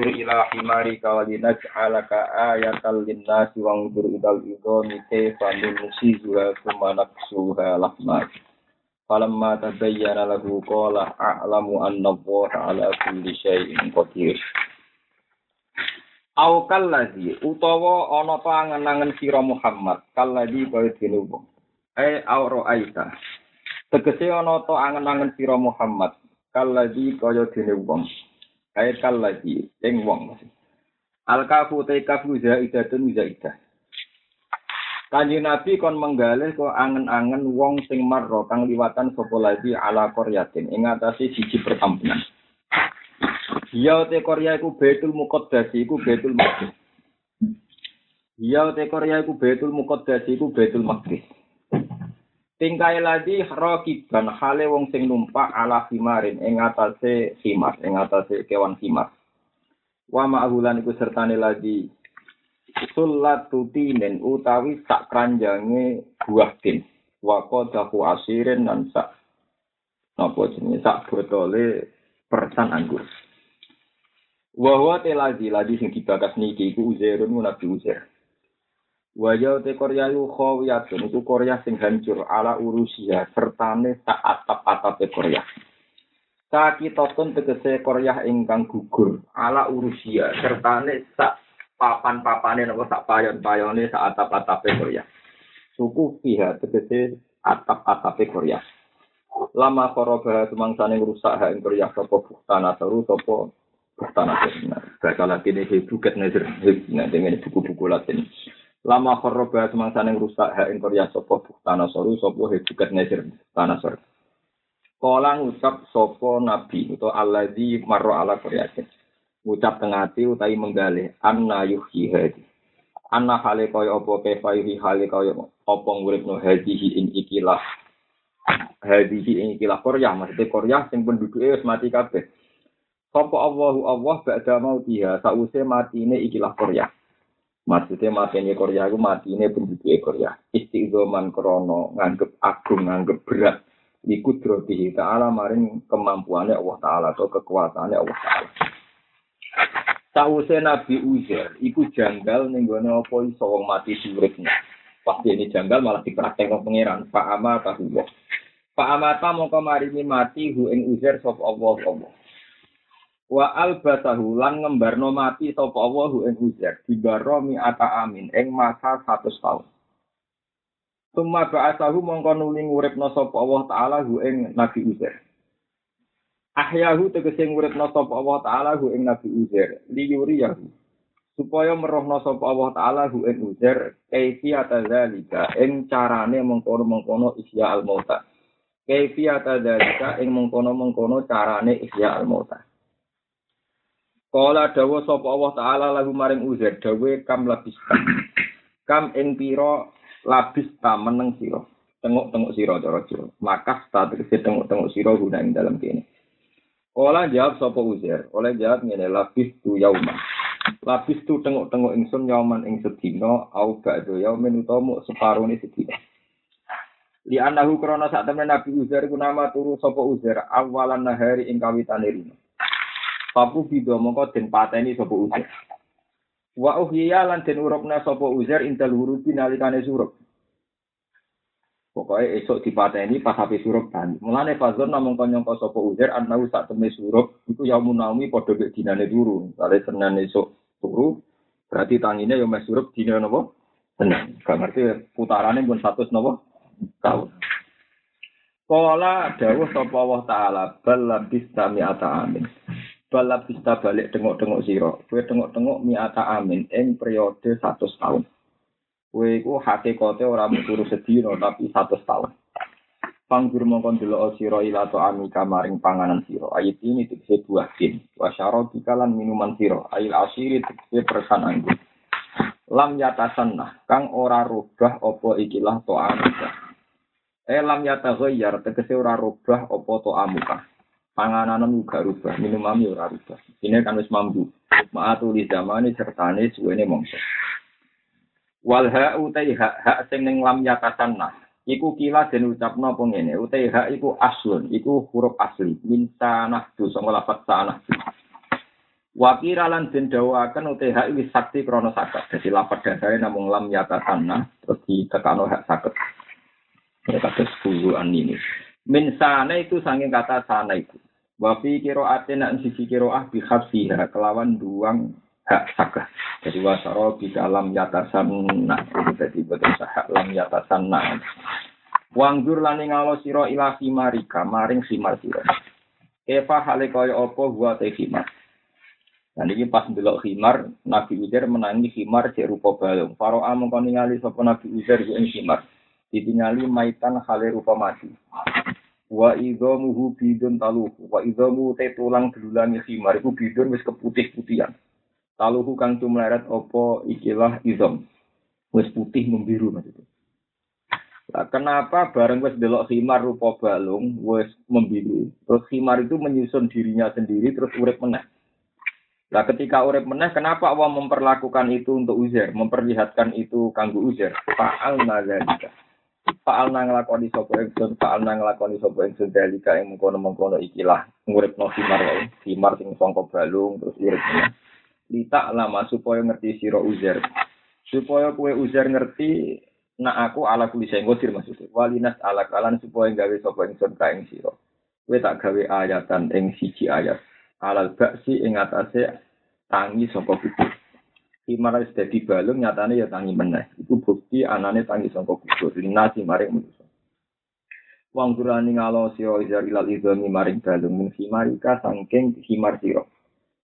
Unsur ila himari kawalina ja'alaka ayatal linnasi wangdur idal idhoni kaifa nusizuha kumanak suha lahmat. Falamma tabayyana lahu qala a'lamu anna Allah ala kulli syai'in qadir. Au kalladzi utawa ana ta angen-angen sira Muhammad kalladzi kaya dene wong. Ai au ra'aita. Tegese ana ta angen-angen sira Muhammad kalladzi kaya dene wong. Ai kalladzi ing wong. Al kafu te kafu zaidatun zaidah. Kanjeng Nabi kon menggalih kok angen-angen wong sing marro kang liwatan sapa lagi ala Koryatin ing atase siji perkampungan. Ya te Korea iku Baitul Muqaddas iku Baitul Maqdis. Ya te Korea iku Baitul Muqaddas iku Baitul Maqdis. Tingkai lagi rakiban hale wong sing numpak ala himarin ing atase himar, ing atase kewan himar. Wa ma'hulan iku sertane lagi sulatu tinen utawi sak kranjange buah tin. Wa qadahu asirin dan sak napa jenenge sak botole persan anggur. Wa huwa telazi ladi sing dibakas niki iku uzairun nabi uzair wa ya te korea yu khawiyatun iku korea sing hancur ala urusia sertane sak atap-atape korea Sakitotun tegese korea ingkang gugur ala urusia sertane sak papan-papane napa sak payon-payone sak atap-atape Korea. Suku pihak tegese atap-atape Korea. Lama koroba semangsane rusak hak ing Korea sapa bustana teru sapa bustana benar. Bahasa Latin ini buket nazar nah dengan buku-buku Latin. Lama koroba semangsane rusak hak ing sapa bustana seru sapa buket nazar tanah seru. Kala ngucap sapa nabi utawa alladzi marra ala Korea. Ngucap tengati utawi menggalih anna yuhyi hadi. Anna hale kaya apa? Kefa yuhyi hale kaya apa nguripno hadihi ing ikilah? Hadihi ing ikilah Korea. Maksudnya Korea sing penduduke wis mati kabeh. Sapa Allahu Allah ba'da mautiha? Sause matine ikilah Korea maksudnya matine Korea iku matine penduduke Korea istiqoman krono nganggep agung nganggep berat iku drotihi ta'ala maring kemampuannya Allah Ta'ala atau kekuasaannya Allah Ta'ala Sause Nabi Uzair, iku janggal ning gone apa iso wong mati suripnya. Pasti ini janggal malah dipraktekno pangeran. Pak ama tahu Pak amata mongko maringi mati hu ing Uzair sapa Allah Allah. Wa albasahu lan ngembarno mati sapa Allah hu ing Uzair dibaro mi ata amin ing masa 100 tahun. Summa ba'asahu mongko nuli nguripno sapa Allah taala hu ing Nabi Uzair. ahyahu tegese nguripna sapa Allah taala hu ing Nabi Uzair. Liyuriyahu. Supaya merohna sapa Allah taala hu ing Uzair kaifiyata zalika ing carane mengkono-mengkono ihya al mauta kaifiyata zalika ing mengkono-mengkono carane ihya al mauta Kala dawa sapa Allah taala lagu maring Uzair dawe kam labista kam ing pira labista meneng sira tengok-tengok sira cara maka sta tegese tengok-tengok sira guna ing dalam kene Ola jawab sapa Uzair, oleh jawab ngene lapis tu yauma. Lapis tu tengok-tengok ingsun yauman ing sedina au ba'da yaumin utawa separone sedina. Li anahu krana sak temen Nabi Uzair ku nama turu sapa Uzair awalan nahari ing kawitane rino. Papu bido mongko den pateni sapa Uzair. Wa uhyiya lan den urupna sapa Uzair intal hurufi nalikane surup. Pokoknya esok dipateni pas api surup kan. Mulane fazon namung konyongko sapa uzer anau sak teme surup iku ya munawi padha mek dinane turu. Kale senen esok turu berarti tangine yo mes surup dina napa? Senen. Gak ngerti putarane pun 100 napa? Tahun. Kala dawuh sapa Allah taala bal labis ata amin. Bal labis balik tengok-tengok sira. Kowe tengok-tengok mi'ata amin ing periode 100 tahun. Kowe iku hakikate ora turu sedina tapi satu tahun. Panggur mongkon delok sira ila to amika maring panganan sira. Ayat ini tegese buah tin. Wa syaratika minuman sira. Ail asiri tegese persan anggur. Lam yatasanna kang ora rubah apa ikilah to amika. Eh lam yataghayyar tegese ora rubah apa to amuka. Panganan gak rubah, minuman ora rubah. Ini kan wis mampu. Ma'atu li zamani sertane suwene mongso. wal ha utai hak hak sing ning lam yatasanna iku kila den ucapno apa ngene utai hak iku aslun iku huruf asli min tanah tu sanga lafat tanah Wakira lan den dawaken uti hak wis sakti krana sakat. Dadi lapat dasare namung lam yata sana terus ditekano hak saket. Ya kados an ini. Min sana itu sanging kata sana itu. Wa fi qira'atin nak sisi qira'ah bi khafsiha kelawan duang hak sakah. Jadi wasaro di dalam yatasanna. Jadi betul sahak lam yatasanna. Wangdur lani ngalo siro ila himarika maring himar siro. Eva hale kaya apa buat himar. Nah ini pas belok himar, Nabi Uzair menangi himar cek rupa balung. Faro'a mengkau ningali sapa Nabi Uzair ing himar. Ditingali maitan hale rupa mati. Wa idhamuhu bidun taluhu. Wa idhamu te tulang belulangi himar. Iku bidun wis keputih-putihan. Taluhu kang tumleret opo ikilah idham. Wis putih membiru maksudnya. Nah, kenapa bareng wis delok himar rupa balung wis membiru. Terus himar itu menyusun dirinya sendiri terus urip meneh. Nah ketika urip meneh, kenapa Allah memperlakukan itu untuk uzer, memperlihatkan itu kanggo uzer? Fa'al nazalika. Fa'al nang lakoni sopo ingsun, fa'al nang lakoni sopo ingsun dalika yang mengkono-mengkono ikilah ngurip no himar wae. Himar sing songkok balung terus urip meneh. Lita lama supaya ngerti siro uzer. Supaya kue uzer ngerti nak aku ala kuli ngodir maksudnya. Walinas ala kalan supaya gawe sopo ingsun ka ing. Kue tak gawe ayatan ing siji ayat alal baksi ing atase tangi saka kubur. Himar wis dadi balung nyatane ya tangi meneh. Iku bukti anane tangi saka kubur. Linasi maring manusa. Wang durani ngalo sira izar ilal idhami maring balung min himarika sangking himar sira.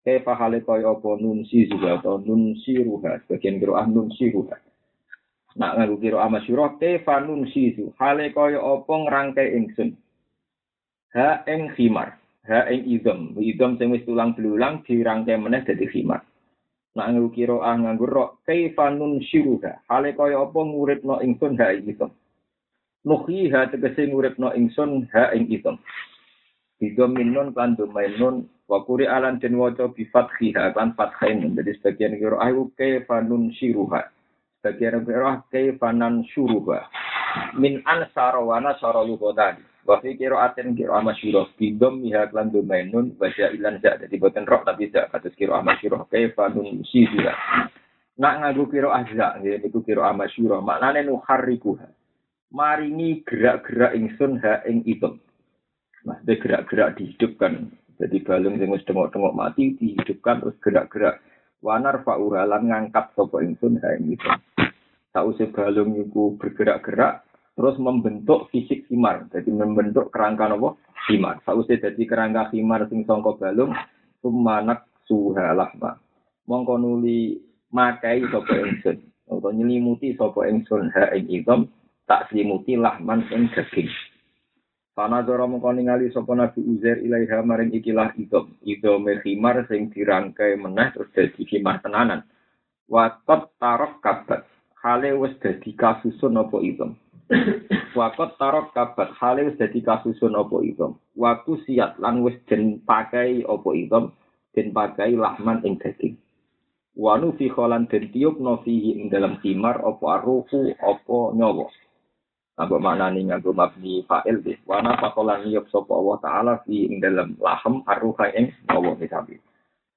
Kefa hale kaya apa nun si juga atau nun si ruha. Sebagian kira ah nun si ruha. Nak ngaku kira ama sira kefa nun si hale kaya apa ngrangkai ingsun. Ha ing himar ha ing idom idom sing tulang belulang dirangkai meneh dadi khimar nak nganggo kira ah nganggo rok kaifanun syuruha hale kaya apa nguripno ingsun ha ing idom ha tegese nguripno ingsun ha ing idom idom minun kan domainun wa kuri alan den waca bi fathiha kan fathain jadi sebagian kira ayu kaifanun syuruha sebagian kira kaifanan syuruha min ansara wa nasara tadi Wa fi aten kiro amasyuro bidom miha klan domainun baca ilan zak jadi boten roh tapi zak kados kiro amasyuro kaifa nun sisira. Nak kiro azza nggih niku kiro amasyuro maknane nu harikuha. Maringi gerak-gerak ingsun ha ing itu. Nah, gerak-gerak dihidupkan. Jadi balung sing wis tengok-tengok mati dihidupkan terus gerak-gerak. Wanar fauralan ngangkat sapa ingsun ha ing itu. Sausé balung iku bergerak-gerak terus membentuk fisik himar. Jadi membentuk kerangka nopo himar. Sausé jadi kerangka himar sing songko balung sumanak suha lahma. Mongko nuli makai sapa ingsun atau nyelimuti sapa ingsun ha ing idom tak selimuti lahman ing daging. Karena dora mongko ningali sapa Nabi Uzair ilaiha maring ikilah idom. Idom himar sing dirangkai meneh terus dadi himar tenanan. Watot tarok kabat. Hale wis dadi kasusun apa idom. Wakot tarok kabat hale wis dadi kasusun apa itu. Waktu siat lan wis den pakai apa itu, den pakai lahman ing daging. Wanu fi kholan den tiup no fihi ing dalam timar apa aruhu apa nyawa. Apa maknane nganggo mabni fa'il deh. Wana pakolan niyop sapa Allah taala fi ing dalam lahem aruha ing nyawa misabi.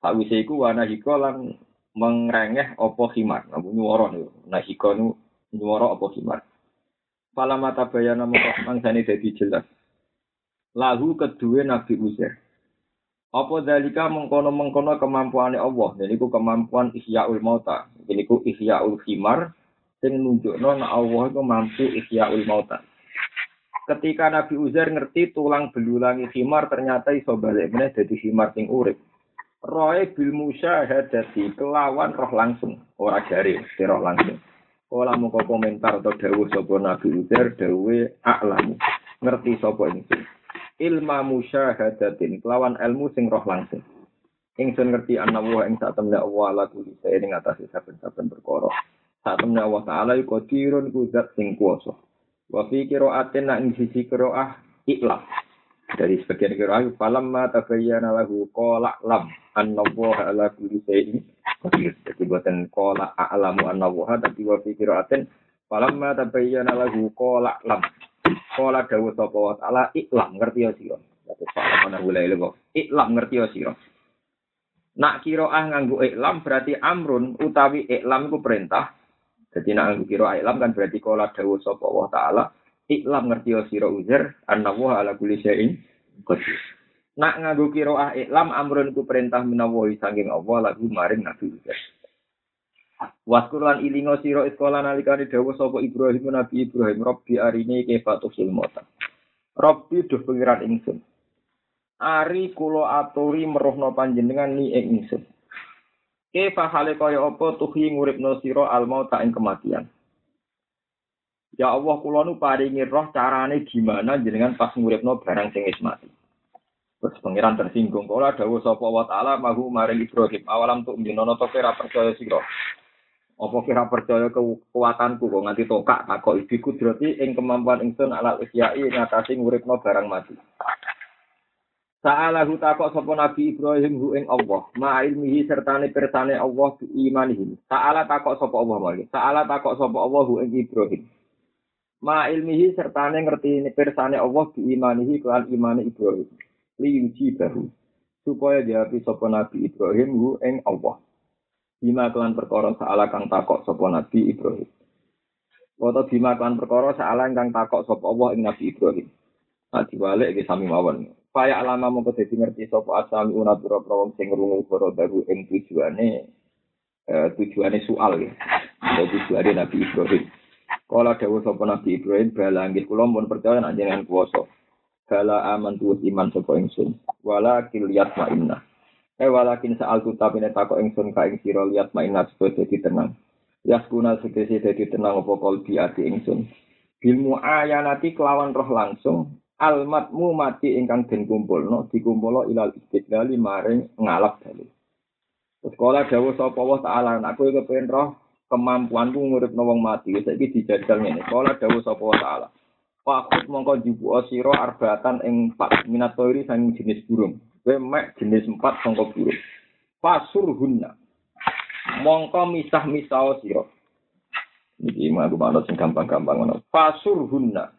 Sawise iku wana hiko lan mengrengeh apa khimar. Nah, nyuwara niku. Nah hiko nu nyuwara apa Fala mata bayana mongko mangsane dadi jelas. Lahu kedua Nabi Uzair. Apa dalika mengkono-mengkono kemampuane Allah. Dan itu kemampuan ihyaul mauta. Ini ku ihyaul khimar. Sing nunjukno nek Allah itu mampu ihyaul mauta. Ketika Nabi Uzair ngerti tulang belulangi khimar ternyata iso balik meneh dadi khimar sing urip. Roe bil musyahadati kelawan roh langsung, ora jari, roh langsung. Kala muka komentar atau dawuh sapa Nabi Uzair dawuh a'lamu. Ngerti sapa ingsun. Ilma musyahadatin kelawan ilmu sing roh langsung. Ingsun ngerti ana wa ing sak temne Allah la kuli saya ing atase saben-saben perkara. Sak temne Allah taala iku qadirun kuzat sing kuwasa. Wa fi qira'atin sisi qira'ah ikhlas. Dari sebagian qira'ah falamma tabayyana lahu qala lam annallaha ala kulli shay'in jadi buatan kola a'lamu anna wuha tapi wa fi qiraatin falamma tabayyana lahu kola lam. Kola dawuh sapa wa ta'ala iklam ngerti ya sira. Terus Pak mana mulai lho Iklam ngerti ya sira. Nak kiroah nganggo iklam berarti amrun utawi iklam iku perintah. Jadi nak nganggo kiroah iklam kan berarti kala dawuh sapa Allah taala iklam ngerti sira uzer annahu ala kulli syai'in qadir. Nak nganggo kiroah iklam amrun ku perintah menawi saking Allah lagu maring Nabi Uzer. Waskuran ilingo siro iskola nalikani dawa sapa Ibrahim Nabi Ibrahim Robbi arine kefatu silmota. Robbi duh pengiran ingsun. Ari kulo aturi meruhno panjenengan ni ing ingsun. Kefa hale kaya apa tuhi nguripno sira al mauta ing kematian. Ya Allah kula nu paringi roh carane gimana jenengan pas nguripno barang sing wis mati. Terus pengiran tersinggung kala dawuh sapa wa taala mahu maring Ibrahim awalam tuk minono to kira percaya sira. Apa kira percaya kekuatanku kok nganti tokak tak kok ibi kudrati ing kemampuan ingsun ala isyai ngatasi nguripno barang mati. Sa'alahu takok sapa Nabi Ibrahim hu ing Allah, ma ilmihi sertane persane Allah bi imanihi. Ta'ala takok sapa Allah mali. Ta'ala takok sapa Allah hu ing Ibrahim. Ma ilmihi sertane ngerti persane Allah bi imanihi kelan imane Ibrahim. Li yuji bahu. Supaya diapi sapa Nabi Ibrahim hu ing Allah. bima kelan perkara saala kang takok sapa Nabi Ibrahim. Wata bima kelan perkara saala kang takok sapa Allah ing Nabi Ibrahim. Nah diwalik iki sami mawon. Faya alama mongko dadi ngerti sapa asami una pira wong sing ngrungu para baru ing tujuane eh, tujuane soal ya. Tujuane Nabi Ibrahim. Kala dawuh sapa Nabi Ibrahim bala nggih kula mun percaya nek jenengan kuwasa. Bala aman tuwus iman sapa ingsun. Wala kiliyat ma inna. Eh walakin saal tu tapi nek takok ingsun ka ing sira liat mainat supaya dadi tenang. Yaskuna sekesi dadi tenang apa kalbi ati ingsun. Bilmu ayanati kelawan roh langsung almatmu mati ingkang den kumpulno dikumpulno ilal istiqlali maring ngalap dalil. Terus kala dawuh sapa wa taala nek kowe roh kemampuanku nguripno wong mati saiki dijajal ngene. Kala dawuh sapa wa taala Fakut mongko jubu sira arbatan ing empat minat toiri sang jenis burung. Mek jenis empat sangka burung. Fasur hunna. Mongko misah-misah sira. Niki mah aku manut sing gampang-gampang ngono. Fasur hunna.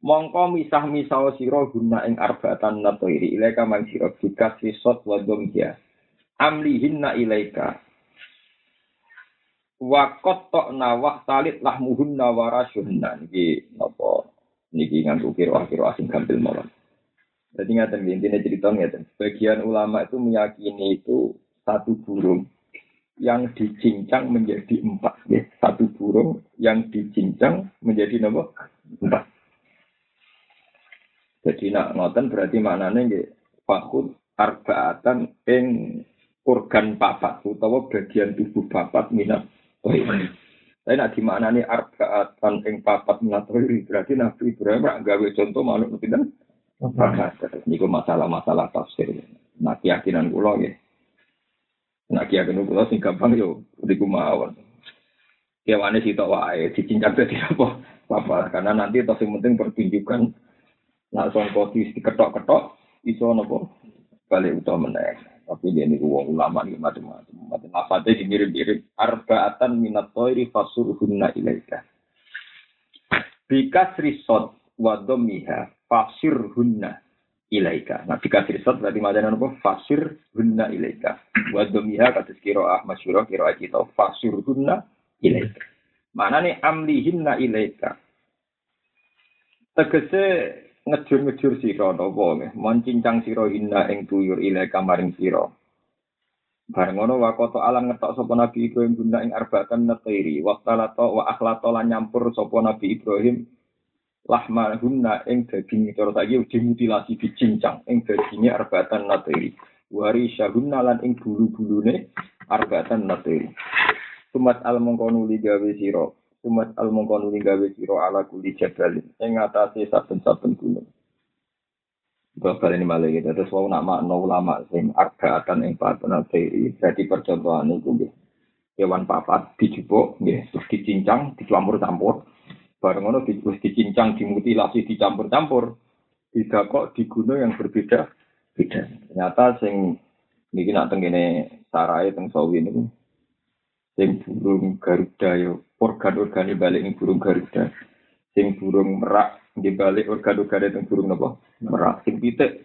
Mongko misah-misah sira hunna ing arbatan natoiri ilaika mang sira bikas risot wa domja. Amlihinna ilaika. Wa qatta'na wa talit lahmuhunna wa rasyuhunna. Niki napa? Niki nganggo kira-kira asing gampil mawon. Jadi ngatain intinya cerita ngatain. Sebagian ulama itu meyakini itu satu burung yang dicincang menjadi empat. Ya. Satu burung yang dicincang menjadi nomor empat. Jadi nak ngoten berarti maknanya nggih fakut arbaatan ing organ papat utawa bagian tubuh papat minat. Oh, iya. Tapi nak dimaknani arbaatan ing papat minat berarti Nabi Ibrahim gawe contoh manuk tidak Niku masalah-masalah tafsir. Nah keyakinan kula nggih. Nah keyakinan kula sing gampang yo niku mawon. Kewane sitok wae dicincang dadi apa? Apa karena nanti tos sing penting pertunjukan nak sangka diketok-ketok iso napa balik utama meneh. Tapi dia niku wong ulama nih macam-macam. Macam apa sih mirip-mirip arbaatan minat toiri fasurhunna ilaika. Bikas risot wadomiha fasir hunna ilaika. Nah, dikasih risot berarti macam apa? Fasir hunna ilaika. Wadomiha kata kira ah masyuro kira kita fasir hunna ilaika. Mana nih amlihinna ilaika. Tegese ngejur-ngejur sira napa nggih mencincang sira hinna ing tuyur ilaika maring sira. Bareng ngono wakoto alam ngetok sapa Nabi Ibrahim guna ing arbatan natairi wa wa akhlato lan nyampur sapa Nabi Ibrahim. Lahma hunna ing daging cara saiki dimutilasi dicincang ing daginge arbatan natiri wari syahunna lan ing bulu-bulune arbatan natiri sumat al mongkonu gawe sira sumat al mongkonu gawe sira ala kuli jabalin ing atase saben-saben gunung Bapak ini malah gitu, terus wau nak makna ulama sing arbatan ing papan natiri, jadi percontohan itu nggih. Hewan papat dijupuk, nggih, terus dicincang, dicampur-campur, Bareng ngono di, dicincang, dimutilasi, dicampur-campur. Tidak kok di gunung yang berbeda beda. Ternyata sing niki nak tengene sarai teng sawi niku sing burung garuda yo organ-organ balik ning burung garuda. Sing burung merak di balik organ-organ teng burung napa? Merak. Sing pitik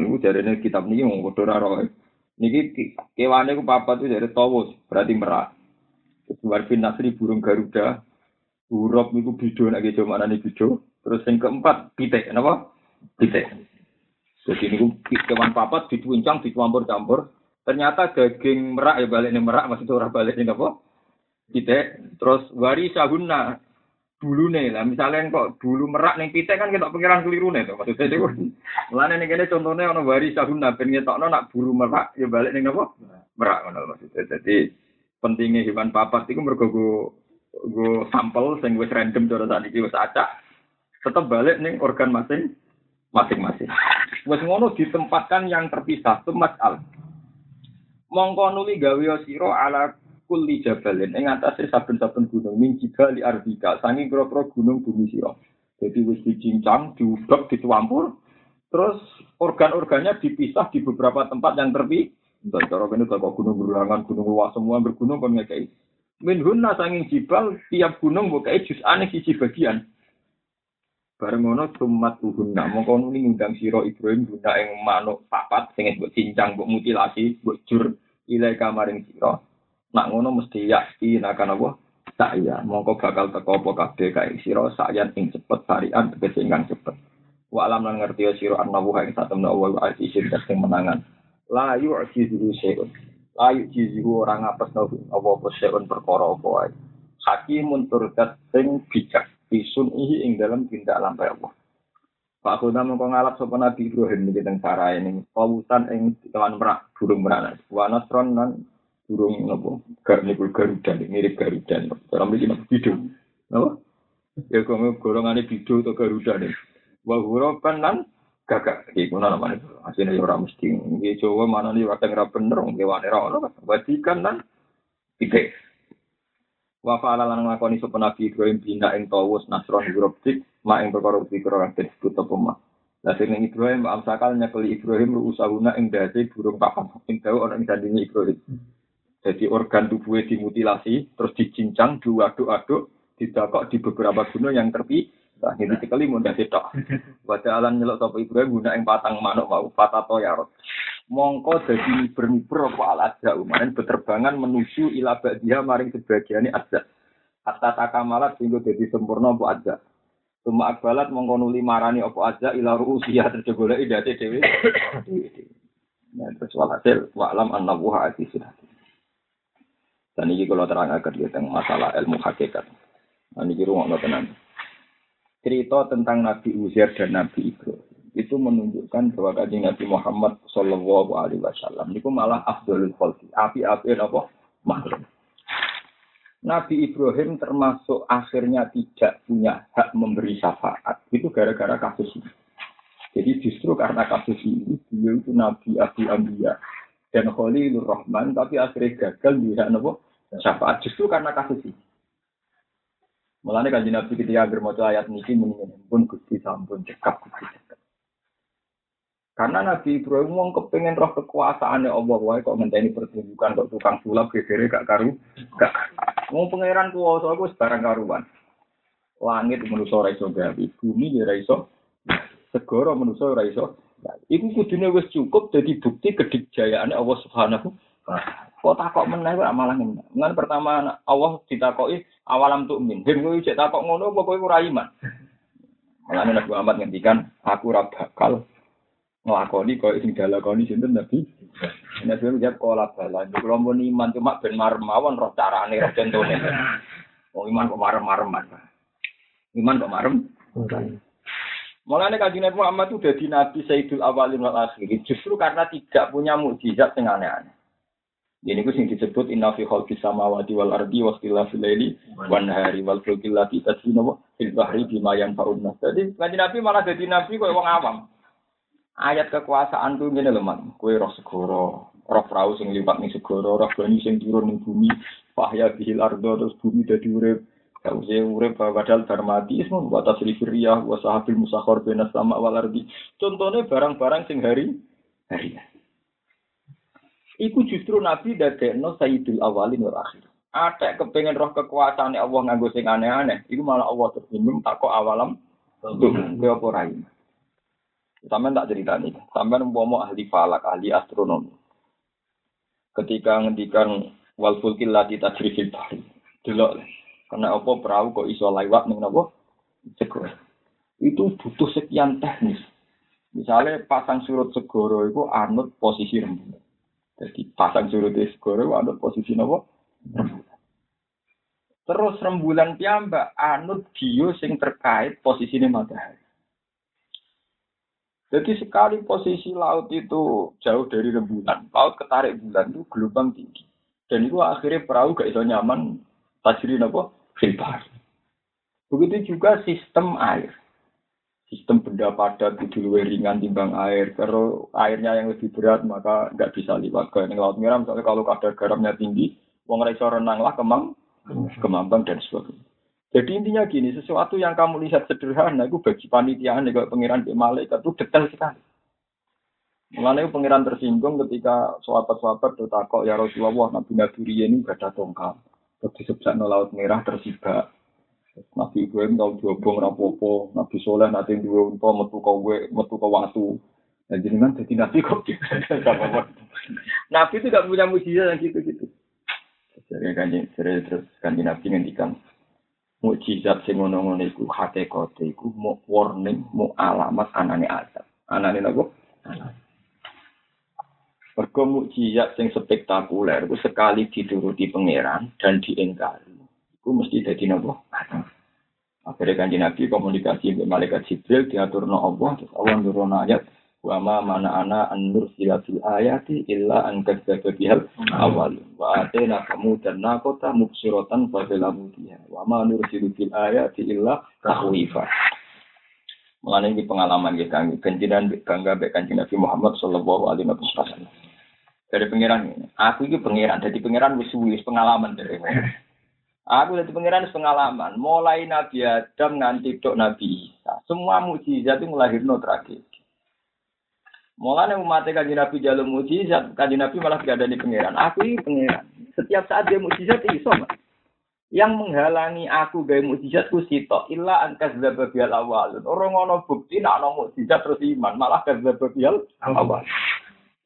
niku jarene kitab niki wong padha ora Niki kewane ku papat itu dari tawus, berarti merak. Terus warfin nasri burung garuda, buruk niku bido nek gejo mana nih bido. Terus yang keempat pitek, kenapa? Pitek. Jadi niku kewan papat dituincang, dicampur-campur. Ternyata daging merak ya balik nih merak, maksudnya orang balik nih apa? Pitek. Terus wari sahuna. Dulu nih lah misalnya kok dulu merak nih pitek kan kita pikiran keliru nih tuh maksudnya itu. Mulanya nih kene contohnya ono wari sahuna ben ngetokno nak bulu merak ya balik nih apa? Merak ngono maksudnya. Jadi pentingnya hewan papat itu mergo go sampel sing wis random cara saat iki wis acak tetap balik nih organ masing masing-masing. Wis ngono ditempatkan yang terpisah itu mas'al mongko nuli gawe sira ala kulli jabalin ing atase saben-saben gunung min jibali ardika sangi kira-kira gunung bumi sira jadi wis dicincang diudok dicampur terus organ-organnya dipisah di beberapa tempat yang terpisah dan cara ini kalau gunung berulangan, gunung luas semua bergunung kan ngekei. Min hunna sanging jibal tiap gunung bukai jus aneh sisi bagian. Bareng ngono tumat uhunna mongko nuli ngundang sira Ibrahim guna ing manuk papat sing mbok cincang mbok mutilasi mbok jur ilai kamaring sira. Nak ngono mesti yakti akan apa? Saya mongko bakal teko apa kabeh kae sira sayan ing cepet sarian tegese ingkang cepet. Wa alam lan ngerti sira annahu ing satemna wa azizin sing menangan. La yu'jizuhu syai'un. La yu'jizuhu orang ngapes nabi apa-apa syai'un perkara apa wae. Hakimun turdat sing bijak bisun ihi ing dalam tindak lampai Allah. Pak Khuda mengko ngalap sapa Nabi Ibrahim niki teng para ini. Kawusan ing kewan merak burung merak. Wa nasron lan burung napa gar niku garuda mirip garuda cara mriki napa bidu napa ya kok golongane bidu atau garuda nih wa hurapan lan gagak. Iki kuna namane asine ya ora mesti. Iki Jawa mana nih kadang ora bener wong kewane ora ono wadikan lan ide wa fa'ala lan nglakoni sapa nabi Ibrahim bina ing tawus nasron hurufik ma ing perkara pikir ora disebut apa mah Lah sing Ibrahim amsakal nyekeli Ibrahim usahuna ing dadi burung papan. Ing dawa ana ing Ibrahim jadi organ tubuhnya dimutilasi, terus dicincang, diaduk-aduk, didakok di beberapa gunung yang terpi. Nah, ini sekali mudah tidak. Pada alam nyelok sopo Ibrahim guna yang patang manuk mau patato yarot. Mongko jadi bermibur apa al adza umarin berterbangan menuju ila dia maring sebagiannya adza. Hatta takamalat sehingga jadi sempurna apa adza. Cuma akbalat mongko nuli marani apa adza ila ru'usiyah terjebole idate dewi. Nah, terus walhasil wa'lam annabuha azizun hakim. Dan ini kalau terang agar tentang masalah ilmu hakikat. Nah, ini rumah tenan. Cerita tentang Nabi Uzair dan Nabi Ibrahim itu menunjukkan bahwa kaji Nabi Muhammad Shallallahu Alaihi Wasallam itu malah afdolul khalqi. Api-api apa? Makhluk. Nabi Ibrahim termasuk akhirnya tidak punya hak memberi syafaat. Itu gara-gara kasus ini. Jadi justru karena kasus ini, beliau itu Nabi Abu Ambiya dan Khalilur Rahman, tapi akhirnya gagal hak Nabi syafaat. Justru karena kasus ini. Mulanya kan Nabi ketika bermoco ayat ini mendingan pun gusti sampun cekap gusti cekap. Karena Nabi Ibrahim mau kepengen roh kekuasaannya Allah wae kok ngenteni pertunjukan kok tukang sulap gegere gak karu gak mau pangeran kuwasa aku sebarang karuan. Langit manusa ora iso gawe, bumi ya ora iso. Segara manusa ora. Iku kudune wis cukup dadi bukti kedikjayaane Allah Subhanahu wa. Kok takok meneh kok malah ngene. Pertama Allah ditakoki awalam tuh min. Den kowe cek takok ngono apa kowe ora iman. Mulane Nabi Muhammad ngendikan aku ora bakal nglakoni koyo sing dilakoni sinten Nabi. Nabi Muhammad kola bala. Kulo iman cuma ben marem mawon roh carane roh contone. Oh iman kok marem-mareman. Iman kok marem. Mulane kanjeng Nabi Muhammad itu jadi nabi Sayyidul Awalin wal Akhirin justru karena tidak punya mukjizat yang aneh-aneh. Ini gue sing disebut inna fi khalqis samawati wal ardi wa ikhtilafil laili wan nahari wal fulki allati tasbina fil bahri bima yanfa'un nas. Jadi kanjeng Nabi malah jadi nabi koyo wong awam. Ayat kekuasaan tuh ngene lho, Man. Kowe roh segoro, roh perahu sing liwat ning segoro, roh banyu sing turun ning bumi, fahya bihil ardo terus bumi dadi urip. Kause urip padahal ismu wa tasrifir riyah wa sahabil musakhor benas sama wal ardi. Contohnya barang-barang sing hari hari. Iku justru Nabi dadekno Sayyidul Awalin wal Akhir. Ada kepengen roh kekuasaan Allah nganggo sing aneh-aneh. Iku malah Allah tersinggung takok awalam tuh ke apa. Sampeyan tak cerita nih. Sampeyan umpama ahli falak, ahli astronomi. ketika ngendikan wal fulkil lati tajri bahri. Delok. Karena apa perahu kok iso lewat ning napa? Segoro. Itu butuh sekian teknis. Misalnya pasang surut segoro itu anut posisi rembulan. Jadi pasang surut segoro anut posisi napa? Rembulan. Terus rembulan piyambak anut bio sing terkait posisinya matahari. Jadi sekali posisi laut itu jauh dari rembulan, laut ketarik bulan itu gelombang tinggi. Dan itu akhirnya perahu gak iso nyaman tajri apa? Filbar. Begitu juga sistem air. Sistem benda padat itu lebih ringan timbang air. Kalau airnya yang lebih berat maka nggak bisa lewat ke laut merah. Misalnya kalau kadar garamnya tinggi, wong iso renang lah kemang kemambang dan sebagainya. Jadi intinya gini, sesuatu yang kamu lihat sederhana itu bagi panitia kalau pengiran di malaikat itu detail sekali. Mengenai pengiran tersinggung ketika sahabat-sahabat takok ya Rasulullah Nabi Nabi ini gak ada tongkat. Terus disebut laut merah tersibak. Nabi Ibrahim tahu diobong rapopo, Nabi Soleh nanti dua unta metu kowe metu ke watu. Nah jadi kan jadi nabi kok Nabi itu gak punya mujizat yang gitu-gitu. Jadi kanjeng terus kanjeng Nabi ngendikan mukjizat sing ngono-ngono iku hakikate iku mau warning, mau alamat anane azab. Anane napa? Anane. Mergo mukjizat sing spektakuler iku sekali dituruti pangeran dan diingkari. Iku mesti dadi napa? Akhirnya kanjeng Nabi komunikasi dengan malaikat Jibril diaturno Allah, terus Allah nurun ayat wa ma mana ana an nursila fil ayati illa an kadzdzaba bihal awal wa atena kamu dan nakota mubsiratan fa bilamu dia wa ma nursilu fil ayati illa tahwifa mengenai ini pengalaman kita kenjinan bangga baik Nabi Muhammad Shallallahu Alaihi Wasallam dari pangeran aku ini pangeran jadi pangeran wis wis pengalaman dari Aku dari pangeran pengalaman, mulai Nabi Adam nganti dok Nabi Isa. Semua mujizat itu melahirkan tragedi. Mulanya umat kanji Nabi jalur mujizat, kanji Nabi malah gak ada di pangeran. Aku ini pangeran. Setiap saat dia mujizat itu sama. Yang menghalangi aku gaya mujizat ku sito illa angkas zababial awalun. Orang ngono bukti nak no mujizat terus iman, malah kazababial awal.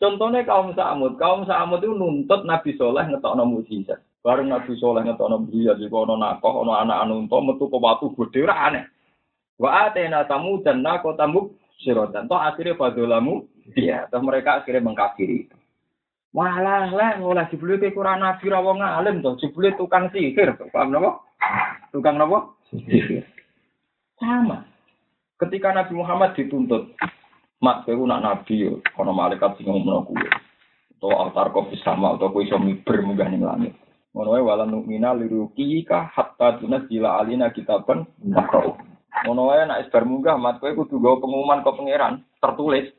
Contohnya kaum Samud, kaum Samud itu nuntut Nabi Soleh ngetok no mujizat. Bareng Nabi Soleh ngetok no mujizat, jika ono nakoh, ono anak anu metu ke batu gede, aneh. Wa atena tamu dan nako tamu sirotan. Toh akhirnya fadolamu, iya. Toh mereka akhirnya mengkafiri. Walah lah, ngolah jebule ke kurang nabi ra wong alim toh, jebule tukang sihir, paham napa? Tukang napa? Sihir. Sama. Ketika Nabi Muhammad dituntut, mak kowe nak nabi yo, malaikat sing ngomong kuwi. Atau altar kopi sama atau kowe iso miber munggah ning langit. Ngono wae wala nu'mina liruki ka hatta tunzila alina kitaban makro. Ngono wae nek isbar munggah mat kowe kudu gawa pengumuman ke pangeran tertulis.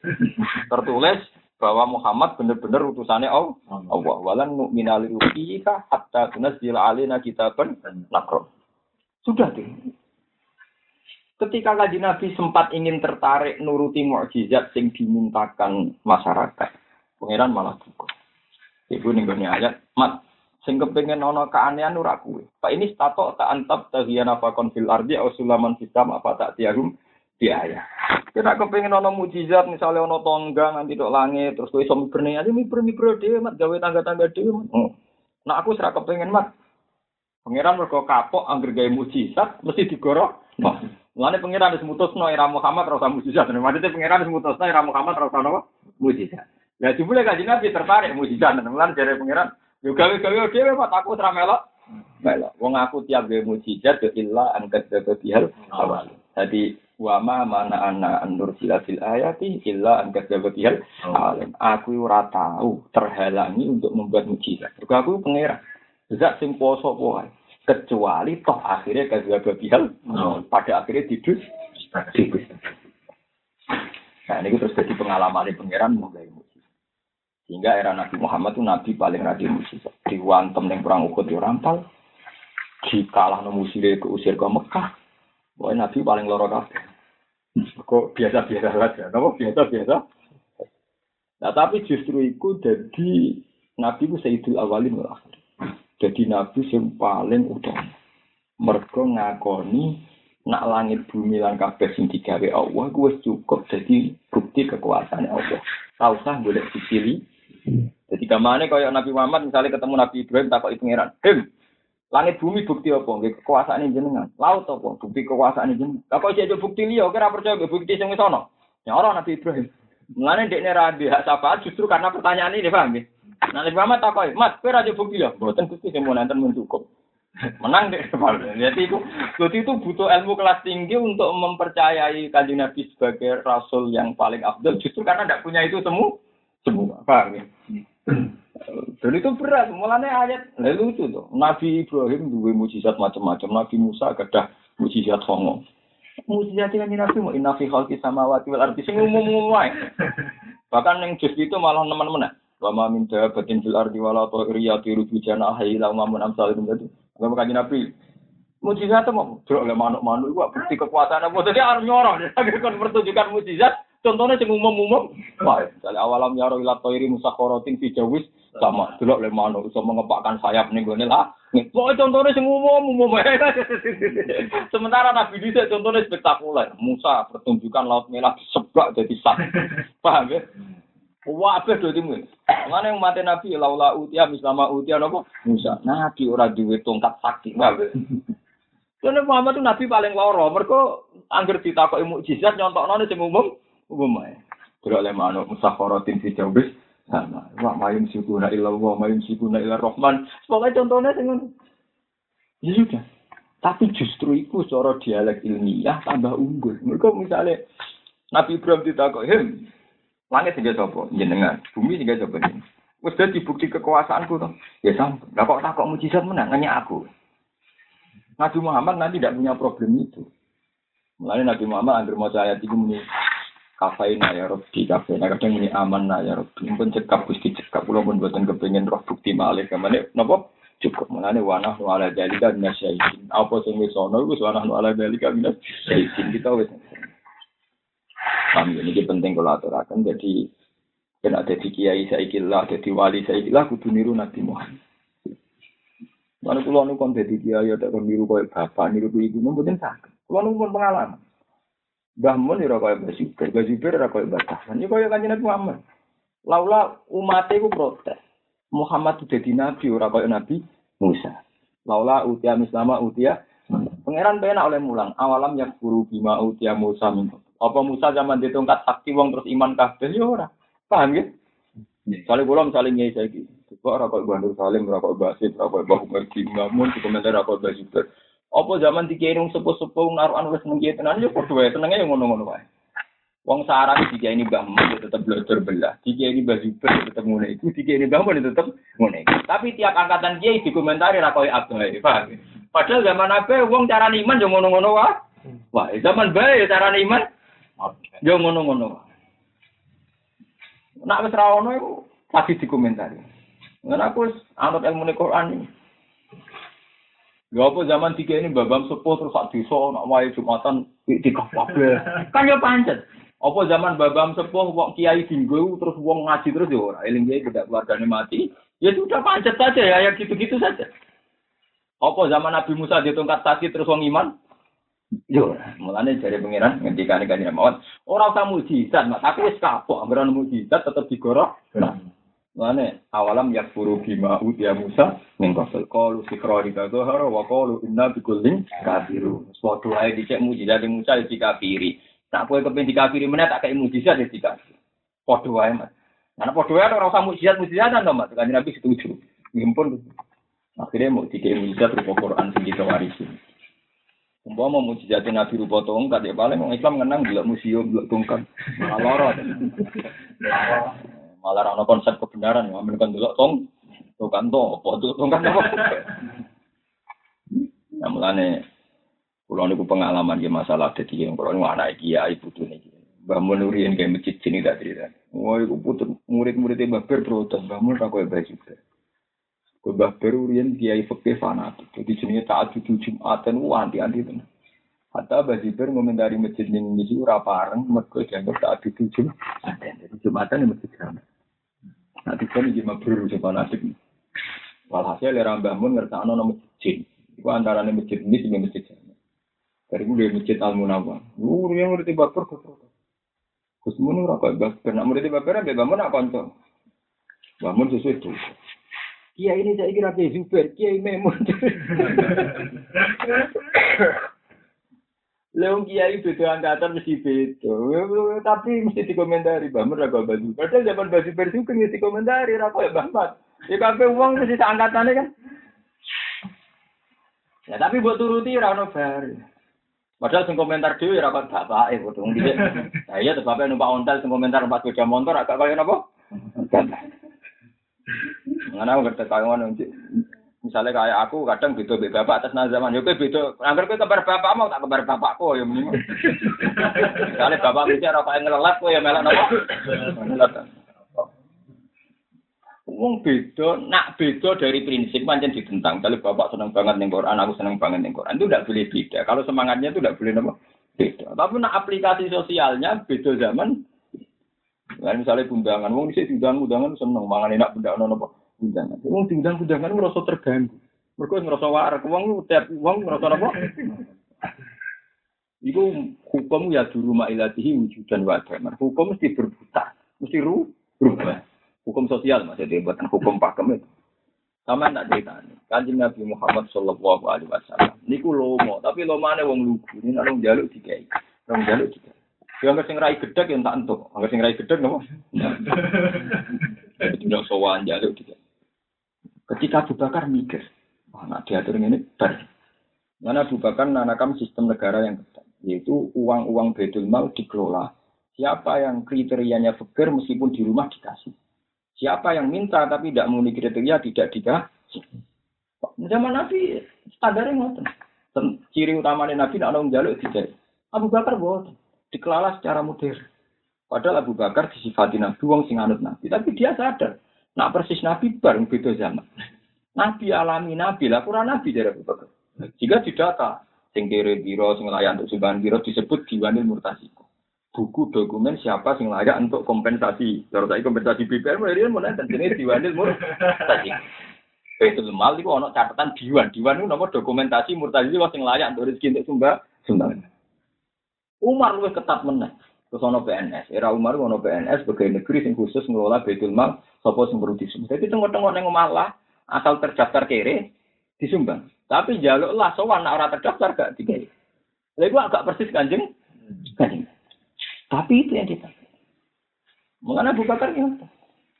tertulis bahwa Muhammad benar-benar utusannya Allah. Allah. Walan nu'mina liruqika hatta tunzila alaina kitaban nakro. Sudah tuh. Ketika kaji Nabi sempat ingin tertarik nuruti mukjizat sing dimintakan masyarakat, pangeran malah cukup. Ibu nih ayat, mat sing kepengin ana keanehan ora kuwe. Pak ini stato tak antap tahiyana fakon fil ardi au sulaman fisam apa tak tiarum biaya. Kita kepengin ana mujizat misalnya ana tongga nanti dok langit terus kowe iso miberne aja miber miber dhewe mat gawe tangga-tangga dhewe. Oh. Nah aku serak kepengin mat. Pangeran mergo kapok angger gawe mujizat mesti digorok. Wah, Mulane pangeran wis mutusno era Muhammad ora usah mujizat. Maksudnya pangeran wis mutusno era Muhammad ora usah napa? Mujizat. Ya jebule kanjeng Nabi tertarik mujizat. Mulane jare pangeran Yo gawe-gawe dhewe mak aku ora melok. Melok. Wong aku tiap gawe mujizat yo illa an kadzdzaba bihal awal. Dadi wa ma mana ana andur sila fil ayati illa an kadzdzaba bihal awal. Aku ora tahu terhalangi untuk membuat mujizat. Mergo aku pangeran. Zat sing poso wae. Kecuali toh akhirnya kadzdzaba bihal pada akhirnya didus didus. Nah, ini terus jadi pengalaman di pangeran mau gawe sehingga era Nabi Muhammad itu Nabi paling rajin musik. Diwantem yang perang ukut di rampal. Dikalah no musire ke usir ke Mekah. Wah Nabi paling loro kabeh. Kok biasa-biasa saja. Kenapa biasa-biasa? Nah tapi justru itu jadi Nabi itu Sayyidul Awalin wal Jadi Nabi yang paling utama. Mereka ngakoni nak langit bumi lan kabeh sing digawe Allah gue cukup jadi bukti kekuasaan Allah. Tahu sah boleh dipilih jadi Idamane kaya Nabi Muhammad misalnya ketemu Nabi Ibrahim takoki pangeran. Him, langit bumi bukti apa? Nggih kekuasaan jenengan. Laut apa? Bukti kekuasaan jenengan. Lah kok iki bukti liya kira percaya bukti sing wis ana. Ya ora Nabi Ibrahim. Mulane dekne ra hak syafaat justru karena pertanyaan ini paham nggih. Nah, Nabi Muhammad takoki, "Mas, kowe ra bukti ya?" Mboten Gusti sing mau nanten mun cukup. Menang deh. Jadi itu, jadi itu butuh ilmu kelas tinggi untuk mempercayai kanjeng Nabi sebagai Rasul yang paling abdul. Justru karena tidak punya itu semua. Semua, paham ya? Dan itu berat. Mulanya ayat, nah, lucu tuh. Nabi Ibrahim dua mujizat macam-macam. Nabi Musa ada mujizat hongo. Mujizat yang Nabi mau inafi halki sama wati wal arti. Sing umum-umum Bahkan yang jus itu malah teman-teman. Wa ma min dabatin fil ardi wala ta'iriya tiru bi janahi la mamun amsal itu tadi. Apa kanjeng Nabi? Mujizat mau delok le manuk-manuk iku bukti kekuasaan apa dadi arep nyorong kon pertunjukan mujizat contohnya sing umum-umum wah misalnya awalam yaro ila thairi musakharatin fi jawis sama delok le manuk iso mengepakkan sayap ning gone lah Pokoknya contohnya sing umum-umum Sementara Nabi Disa contohnya spektakuler. Musa pertunjukan laut merah disebak jadi sak. Paham ya? Wabah do timu. Mana yang mati Nabi laula utia mislama utia nopo Musa. Nabi ora duwe tongkat sakti. Karena Muhammad itu Nabi paling loro. Mereka angger ditakoki mukjizat nyontokno sing umum umum ae. Kira le manuk musakharatin fi jawbis sama. Wa mayum sikuna illa wa mayum sikuna illa rahman. Pokoknya contohnya ngono. Ya sudah. Tapi justru itu secara dialek ilmiah tambah unggul. Mereka misalnya Nabi Ibrahim ditakoki, Langit sehingga coba jenengan, bumi sehingga coba jenengan. Wes dadi bukti kekuasaanku tuh. Ya sampun. Lah kok takok mujizat menang hanya aku. Nabi Muhammad nanti tidak punya problem itu. Mulai Nabi Muhammad anggar mau ayat itu muni kafaina ya Rabbi kafaina kadang muni aman ya Rabbi. Pun cekap gusti cekap kula pun buatan kepengen roh bukti malih ke mana napa cukup mulane wanah nu ala dalika minasyaitin. Apa sing wis ana wis wanah nu ala dalika minasyaitin kita wis Paham ya, ini penting kalau aturakan. Jadi, kan ada di kiai saya ikilah, ada di wali saya ikilah, kudu niru Nabi Muhammad. Mana kulo nu kon dadi kiai ada kon niru koyo bapak, niru ibu, mboten sakit. Kulo nu pengalaman. Mbah Mun ora koyo Mbah Zubair, Mbah Zubair ora koyo Mbah Tahsan. Iki koyo kanjeng Nabi Muhammad. Laula umat iku protes. Muhammad itu jadi nabi ora koyo Nabi Musa. Laula utia mislama utia Pangeran penak oleh mulang awalam yang guru bima utia Musa min apa Musa zaman ditongkat sakti wong terus iman kabeh ya ora. Paham ya? Soalnya kula misalnya ngei saiki. Kok ora kok Bandur Salim, ora kok Basit, ora kok Bahu Mergi, ngamun di komentar ora kok Basuter. Apa zaman dikirim sepuh-sepuh naruhan wis nang tenan ya padha wae senenge ya ngono-ngono wae. Wong sarang jika ini Mbah Mun ya tetap belajar belah. Jika ini Mbah Zubair tetap ngene iku, jika ini Mbah Mun ya tetap ngene. Tapi tiap angkatan kiai dikomentari ra koyo abai, paham? Padahal zaman abai wong cara iman yo ngono-ngono wae. Wah, zaman bae cara iman Yo ngono-ngono. Nak wis ra ono iku pasti dikomentari. Ngen aku anut ilmu Quran ini. Ya apa zaman tiga ini babam sepuh terus sak desa nak wae Jumatan tiga kabeh. Kan ya pancet. Apa zaman babam sepuh wong kiai dinggo terus wong ngaji terus ya ora eling kiai tidak keluargane mati. Ya sudah pancet saja ya yang gitu-gitu saja. Apa zaman Nabi Musa ditongkat sakit terus wong iman? Yo, mulane jare pangeran ngendikane kanjeng mawon, ora usah mujizat, Mas. Aku wis kapok anggaran mujizat tetep digorok. Nah, mulane awalam yakfuru bima utia Musa ning kafir qalu sikrari kadhara wa qalu inna bikullin kafirun. Padha ae dicek mujizat Musa dikafiri. Nak kowe kepen dikafiri meneh tak kei mujizat ya dikafiri. Padha wae, Mas. Nah, padha wae ora usah mujizat-mujizatan to, Mas. Kanjeng Nabi setuju. Ngimpun. Akhirnya mau dikei mujizat rupa Quran sing kita warisi. Umpama mujizat Nabi rupa tongkat ya paling orang Islam ngenang gila museum gila tongkat. Loro. Malah ana konsep kebenaran ya men kan delok tong tongkat to apa tuh tongkat apa. Ya mulane kula niku pengalaman ya masalah dadi yang kula niku anak kiai putune iki. Mbah Mun uriyen kayak masjid sini tak cerita. Wah, iku putu murid-muridnya Mbah Ber protes, Mbah Mun ra koyo baju. Mbah Beru riyen kiai fikih fanatik. Jadi jenenge ta'addud Jumatan ku anti-anti tenan. Hatta Jiber ngomentari masjid ning iki ora pareng mergo dianggap ta'addud Jumatan. Jadi Jumatan yang masjid jamaah. Nah, kan iki mabrur fanatik. Walhasil era Mbah Mun ngertakno nama masjid. Iku antarane masjid ini sing masjid jamaah. Dari gue masjid Al Munawwar. Lu yang ngerti baper kok. Gus Mun ora kok Mbah Ber nak murid baper Mbah Mun nak kanca. Bangun sesuai itu. Kiai ini saya kira Kiai Zubair, Kiai Memun. Leung Kiai beda angkatan mesti beda. Tapi mesti dikomentari, Mbak Mer agak baju. Padahal zaman baju juga mesti dikomentari, apa ya Mbak Mat. Ya kabeh uang mesti seangkatannya kan. Ya tapi buat turuti ora ono bar. Padahal sing komentar dhewe ora kok bapake wong dhisik. Nah iya bapak numpak ontel sing komentar numpak sepeda motor agak kaya napa? Aku ngerti kaya ngono Misalnya kayak aku kadang beda beda bapak atas nama zaman. Ya beda. Angger kowe kabar bapak mau tak kabar bapakku ya mending. Misalnya bapak bicara yang ngelelat kowe ya melak napa? Wong beda, nak beda dari prinsip pancen ditentang. Kalau bapak seneng banget ning Quran, aku seneng banget ning Quran. Itu tidak boleh beda. Kalau semangatnya itu tidak boleh apa? Beda. Tapi nak aplikasi sosialnya beda zaman. Nah, misalnya undangan, wong dhisik diundang undangan seneng mangan enak undangan apa? Undangan. Wong diundang undangan merasa terganggu. Mereka ngerasa warak, wong tiap wong ngerasa apa? Iku hukum ya di rumah ilatihi wujudan wa Hukum mesti berputar, mesti ru berubah hukum sosial maksudnya buatan hukum pakem itu. Sama tak cerita nih kanjeng Nabi Muhammad Shallallahu Alaihi Wasallam. Niku lomo tapi lomane wong lugu. Ini nang jaluk dikai. Nang jaluk dikai. Yang sing rai gedek yang tak entuk. Angker sing rai gedek nopo tidak sowan jaluk dikai ketika Abu Bakar mikir wah nak diatur ini ber mana Abu Bakar nanakam sistem negara yang ketat yaitu uang-uang bedul mal dikelola siapa yang kriterianya fakir meskipun di rumah dikasih Siapa yang minta tapi tidak memenuhi kriteria tidak dikasih. Zaman Nabi standarnya ngoten. Ciri utamanya Nabi tidak ada jaluk tidak. Abu Bakar buat dikelola secara modern. Padahal Abu Bakar disifati Nabi wong sing anut Nabi, tapi dia sadar. Nak persis Nabi bareng beda zaman. Nabi alami Nabi lah kurang Nabi dari Abu Bakar. Jika didata, sing kiri biro, sing layan untuk sumbangan biro disebut diwanil murtasiku buku dokumen siapa sing layak untuk kompensasi. Kalau saya kompensasi BPR mulai dia mulai dan jenis diwanil murtasi. Itu mal itu ono catatan diwan. Diwan itu nomor dokumentasi murtasi itu sing layak untuk rezeki untuk sumba sumbangan. Umar lebih ketat menang. Terus ono PNS. Era Umar ono PNS sebagai negeri sing khusus ngelola Baitul Mal sapa sing perlu disumbang. Jadi tengok-tengok neng malah asal terdaftar kere disumbang. Tapi jaluklah sowan ora terdaftar gak digawe. Lha agak persis Kanjeng. Kanjeng. Tapi itu yang kita. Mengenai Abu Bakar ya.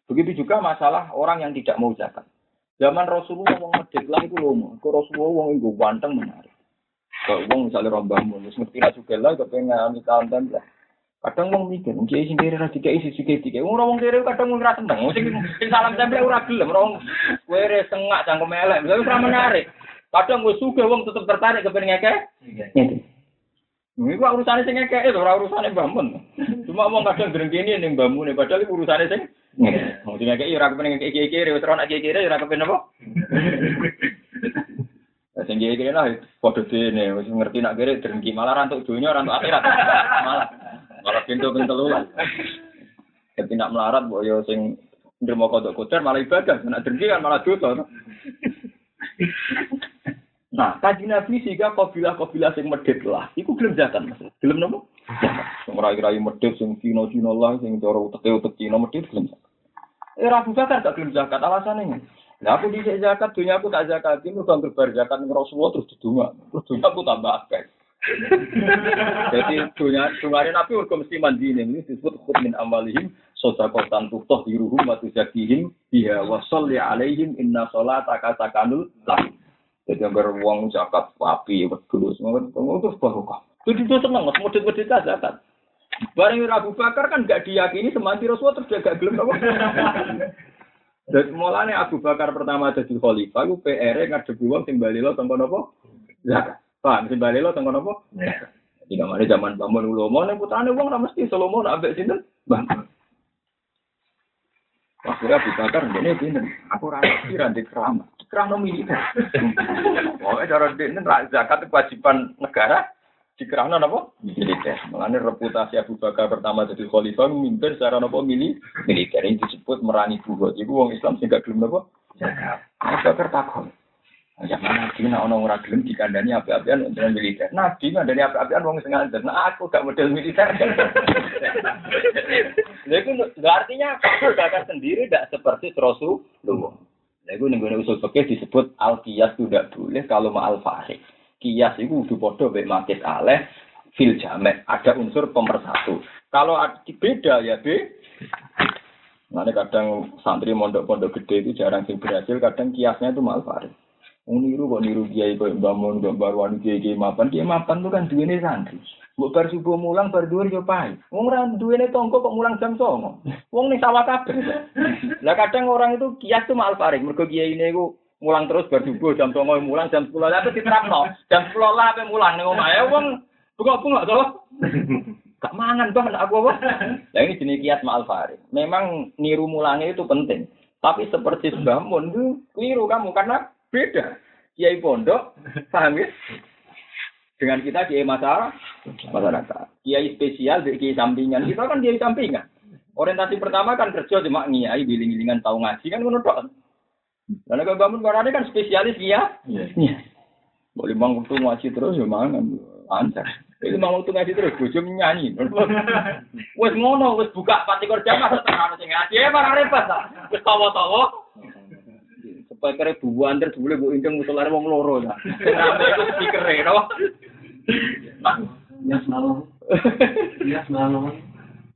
Begitu juga masalah orang yang tidak mau zakat. Zaman Rasulullah wong medhit lah itu lomo. Kok Rasulullah wong itu ganteng menarik. Kalau wong misalnya rombang wis ngerti ra juga lah kepengen ngalami kauntan lah. Kadang wong mikir, mungkin sing kiri ra dikai sisi kiri Wong wong kiri kadang wong ra seneng. Sing salam tempel ora gelem, wong kere sengak cangkem elek. Misalnya ora menarik. Kadang wis sugih wong tetep tertarik kepengen ngekek. Ini kok urusannya sing ngekek itu, orang urusannya bangun. Cuma mau kadang gerengkini ning bangun, padahal itu urusannya sing Mau sing ngekek ora kepen ngekek kiri, wis ora kiri ora kepen apa? Sing kiri lah padha dene, wis ngerti nak kiri drengki malah rantuk dunia, rantuk akhirat. Malah malah pintu-pintu lu. Tapi nak melarat mbok yo sing nrimo kodok kotor malah ibadah, nak drengki kan malah dosa. Nah, kaji Nabi sehingga kabilah-kabilah sing medit lah, iku gelem zakat Mas. Gelem nopo? Sing rai-rai medit sing Cina-Cina lah sing cara utek-utek Cina medit zakat. Eh Abu Bakar gak gelem zakat alasannya. Lah aku di zakat dunia aku tak zakat ini udah berbar zakat Rasulullah terus didunga. Terus dunia aku tambah akeh. Jadi dunia dunia Nabi urut mesti mandi ini disebut khut min amalihim sodakotan tutoh diruhum wa tuzakihim biha wa sholli alaihim inna sholataka sakanul lahum. Jadi agar uang zakat ngomong itu baru kok. Jadi itu seneng, mas model model zakat. Barang Abu Bakar kan gak diyakini semanti Rasulullah terus dia gak gelem apa. Dan mulanya Abu Bakar pertama jadi khalifah, itu PR ngadepi uang sing balilo tengko nopo zakat. Pak, sing balilo tengko nopo? Jadi namanya zaman bangun ulama, nih putrane uang ora mesti Salomo nak ambek sinten? Bang. Akhirnya Abu Bakar ini pinter. Aku rasa kira di keramat kerana militer. Pokoknya cara ini zakat kewajiban negara di kerana apa? Militer. Mengenai reputasi Abu Bakar pertama jadi khalifah memimpin secara apa? Militer. Ini disebut merangi buhut. Itu orang Islam sehingga belum apa? Abu Bakar takut. Ya mana Nabi nak ono ora gelem dikandani api-apian dengan militer. Nabi ngandani api-apian wong sing ngajar. Nah aku gak model militer. Lha iku nggak artinya Abu Bakar sendiri tidak seperti Rasulullah. Lha iku ning usul fikih disebut al qiyas tidak boleh kalau ma al farik. Kias itu udah podo be makit aleh fil jamek. Ada unsur pemersatu. Kalau beda ya be Nanti kadang santri mondok-pondok gede itu jarang sing berhasil, kadang kiasnya itu mal farid. Niru kok niru kiai kok bangun kok baruan kiai kiai mapan, kiai mapan tuh kan duene santri. Mbok bar subuh mulang bar dhuwur yo pai. Wong ora duwene tonggo kok mulang jam 09.00. Wong ning sawah kabeh. Lah kadang orang itu kias tuh mal farid, mergo kiai ini iku mulang terus bar subuh jam 09.00 mulang jam 10 lah diterapno. Jam 10 lah ape mulang ning omahe wong buka-buka to. Gak mangan bah aku apa? Nah ini jenis kiat ma'al farid. Memang niru mulangnya itu penting. Tapi seperti bangun itu keliru kamu karena beda. Kiai pondok, paham ya? Dengan kita kiai masyarakat, masyarakat. Kiai spesial, kiai sampingan. Kita kan kiai sampingan. Orientasi pertama kan kerja cuma ngiai, biling-bilingan tahu ngaji kan tok. Karena kalau bangun barangnya kan spesialis ya. Iya. Boleh bangun waktu ngaji terus ya mangan. Lancar. Itu mau tuh ngaji terus, bojo nyanyi. Wes ngono, wes buka pati kerja mas tenan sing ngaji, ya malah repot ta. Wes tawa-tawa. Supaya kere buan terus boleh bu inceng musolare wong loro ta. Sing rame iku speaker e, no. Iya semalam. Iya semalam.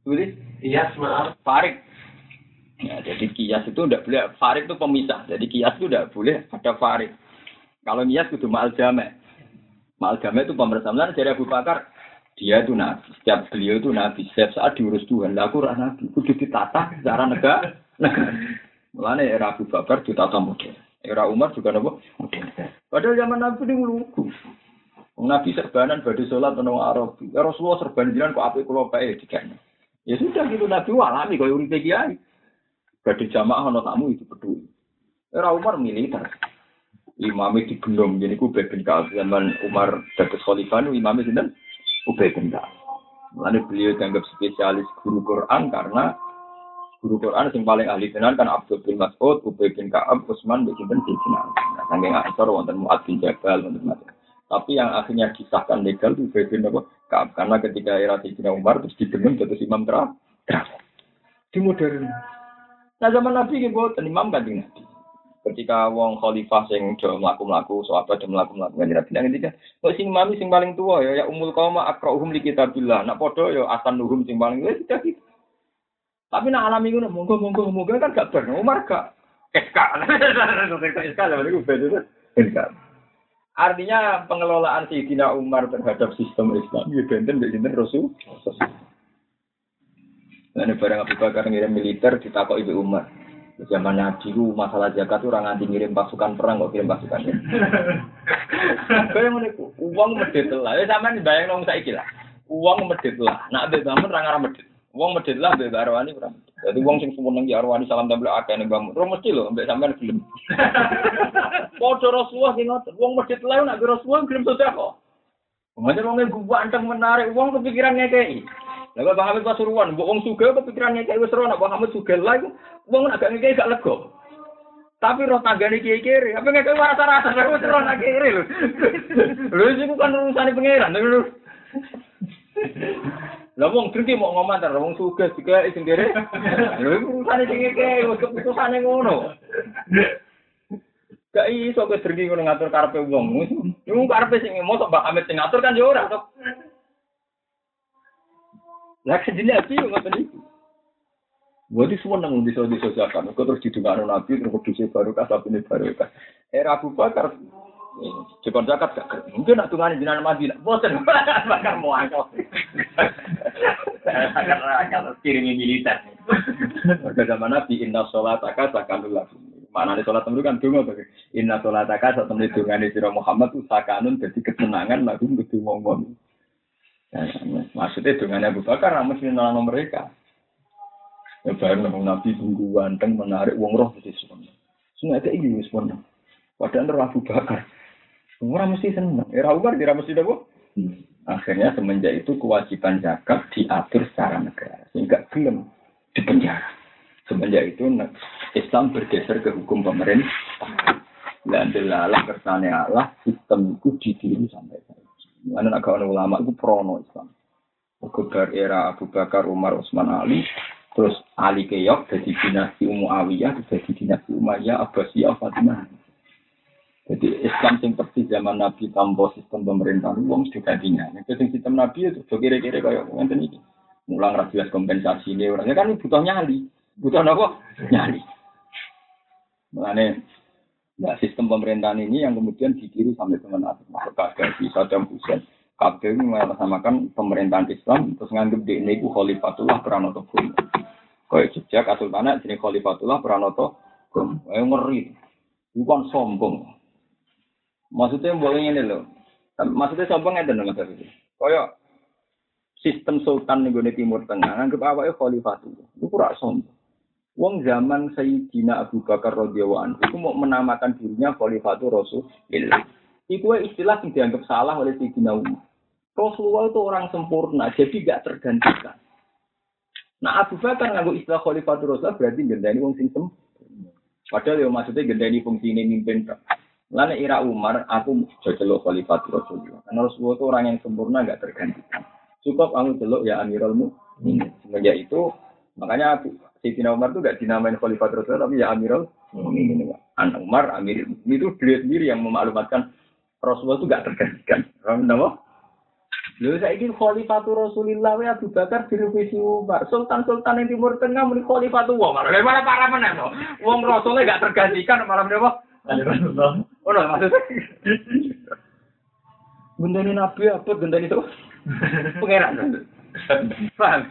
Jadi, Iya semalam. Farik. Ya, jadi kias itu tidak boleh. Farik itu pemisah. Jadi kias itu tidak boleh ada farik. Kalau kias itu ma'al jamek. Malgama itu pemerintah dari Abu Bakar. Dia itu nabi. Setiap beliau itu nabi. Setiap saat diurus Tuhan. Lah aku nabi. Kudu ditata secara negara. negara. Mulanya era Abu Bakar ditata model. Era Umar juga nopo model. Padahal zaman Nabi ini lugu. Nabi serbanan badi sholat menang Arab. Ya Rasulullah serban jiran kok api kulo bae dikene. Ya sudah gitu Nabi alami kaya uripe kiai. Badi jamaah ono tamu itu peduli. Era Umar militer imamnya digendong jadi Ubay bin Ka'ab zaman Umar dapat khalifah imamnya sinten Ubay bin beliau dianggap spesialis guru Quran karena guru Quran yang paling ahli tenan kan Abdul bin Mas'ud, Ubay bin Ka'ab, Utsman bin Sinten bin Sinan. Nah, saking Aisyah wonten Mu'ad bin Jabal wonten macam. Tapi yang akhirnya disahkan legal itu Ubay bin Ka'ab karena ketika era Sayyidina Umar terus digendong terus imam terakhir. Di modern. Nah zaman Nabi gitu, imam kan Nabi ketika wong khalifah sing do mlaku-mlaku sahabat do mlaku-mlaku kan Nabi nang ngendika kok sing mami sing paling tua ya ya umul qauma akrauhum li kitabillah nak padha ya asan nuhum sing paling wis tidak gitu tapi nak alami ngono monggo monggo monggo kan gak ber Umar gak SK SK itu beda SK Artinya pengelolaan Sayyidina Umar terhadap sistem Islam ya benten mbek sinten Rasul. Ini barang Abu Bakar ngirim militer ditakok Ibu Umar. Zaman Nabi itu masalah zakat itu orang nanti ngirim pasukan perang kok kirim pasukan. Kayak iku, uang medit lah. Ya sampean bayang nang saiki lah. Uang medit lah. Nak mbek bangun ra ngarah medit. Uang medit lah mbek arwani ora. Jadi uang sing seneng ya arwani salam tempel akeh ning bangun. Ora mesti lho mbek sampean gelem. Padha Rasulullah sing ngoten. Uang medit lah nak Rasulullah gelem sedekah. Mengajar wong gua anteng menarik uang kepikiran ngekei. Lah Bang Hamid Pasuruan, mbok wong sugih kepikiran ngekei wis ora nak Bang Hamid sugih lah iku wong agak ngekei gak lego. Tapi roh tanggane kiai kiri, apa ngekei rasa-rasa wis roh nak kiri lho. Lho iku kan urusane pangeran lho. Lah wong drengki mau ngomong ta wong sugih juga. Lho iku urusane sing wis keputusane ngono. Gak iso ke drengki ngono ngatur karepe wong. Iku karepe sing mosok Mbak Hamid sing ngatur kan yo ora. Lah sejenis api yo ngoten iki. Wadi semua nang bisa disosialkan. Kau terus didengar nabi terus kudusnya baru kasih ini baru kas. Era Abu Bakar Jepang zakat gak mungkin nak tungani jinan Madinah. Boten bakar mau angkel. Bakar angkel kirimi militer. Pada zaman Nabi inna sholat akas akan dulu Mana nih sholat kan tunggu tuh. Inna sholat akas atau nih tungani sira Muhammad tuh sakanun jadi kesenangan lagu kudu ngomong. Maksudnya dengan Abu Bakar mesti nolong mereka. Ya baru Nabi tunggu ganteng menarik uang roh di sana. Semua itu ini sebenarnya. Padahal Abu Bakar. Orang mesti senang. Era Umar tidak mesti dapur. Akhirnya semenjak itu kewajiban zakat diatur secara negara. Sehingga belum dipenjara. Semenjak itu Islam bergeser ke hukum pemerintah. Dan delalah kersane Allah sistem itu ditiru sampai saat ini. Mana kawan ulama itu prono Islam. Kebar era Abu Bakar, Umar, Utsman, Ali, terus Ali Keyok jadi dinasti Muawiyah, jadi dinasti Umayyah, Abbasiyah, Fatimah. Jadi Islam sing persis zaman Nabi tanpa sistem pemerintahan uang mesti gantinya. Yang penting sistem Nabi itu so kira-kira kayak ngenten iki. Mulang ra kompensasi ini orangnya kan butuh nyali. Butuh apa? Nyali. Makanya Nah, sistem pemerintahan ini yang kemudian ditiru sampai teman. Maka di Saddam Hussein. Kabel ini mengatasnamakan pemerintahan Islam, terus nganggep di ini Khalifatullah Pranoto Gum. Kayak jejak Kasultana jenis Khalifatullah Pranoto Gum. Ayo ngeri. Bukan sombong. Maksudnya boleh ini loh. Maksudnya sombong itu mas itu. Kayak sistem sultan nih Timur Tengah, nganggep awalnya Khalifatullah. Itu kurang sombong. Wong zaman Sayyidina Abu Bakar radhiyallahu anhu itu mau menamakan dirinya Khalifatul Rasulullah. Itu istilah yang dianggap salah oleh Sayyidina Umar. Rasulullah itu orang sempurna, jadi gak tergantikan. Nah Abu Bakar nganggo istilah Khalifatul Rasulullah berarti gendani wong sempurna. Padahal ya maksudnya gendani fungsi ini mimpin. Lalu era Umar, aku jocelok Khalifatul Rasulullah. Karena Rasulullah itu orang yang sempurna gak tergantikan. Cukup kamu celok ya Amirul Mukminin. Semenjak itu makanya Sayyidina Umar itu gak dinamain Khalifah Rasulullah, tapi ya Amirul Mukminin. Anak Umar, Amir itu beliau sendiri yang memaklumatkan Rasulullah itu gak tergantikan. Kenapa? Lalu saya ingin Khalifah Rasulullah ya Abu Bakar direvisi Umar. Sultan-sultan yang Timur Tengah muni Khalifah tuh Umar. Bagaimana para mana tuh? Wong Rasulnya gak tergantikan malam apa? Oh, no, maksudnya. Gendani Nabi apa? Gendani itu? Pengeran. Paham?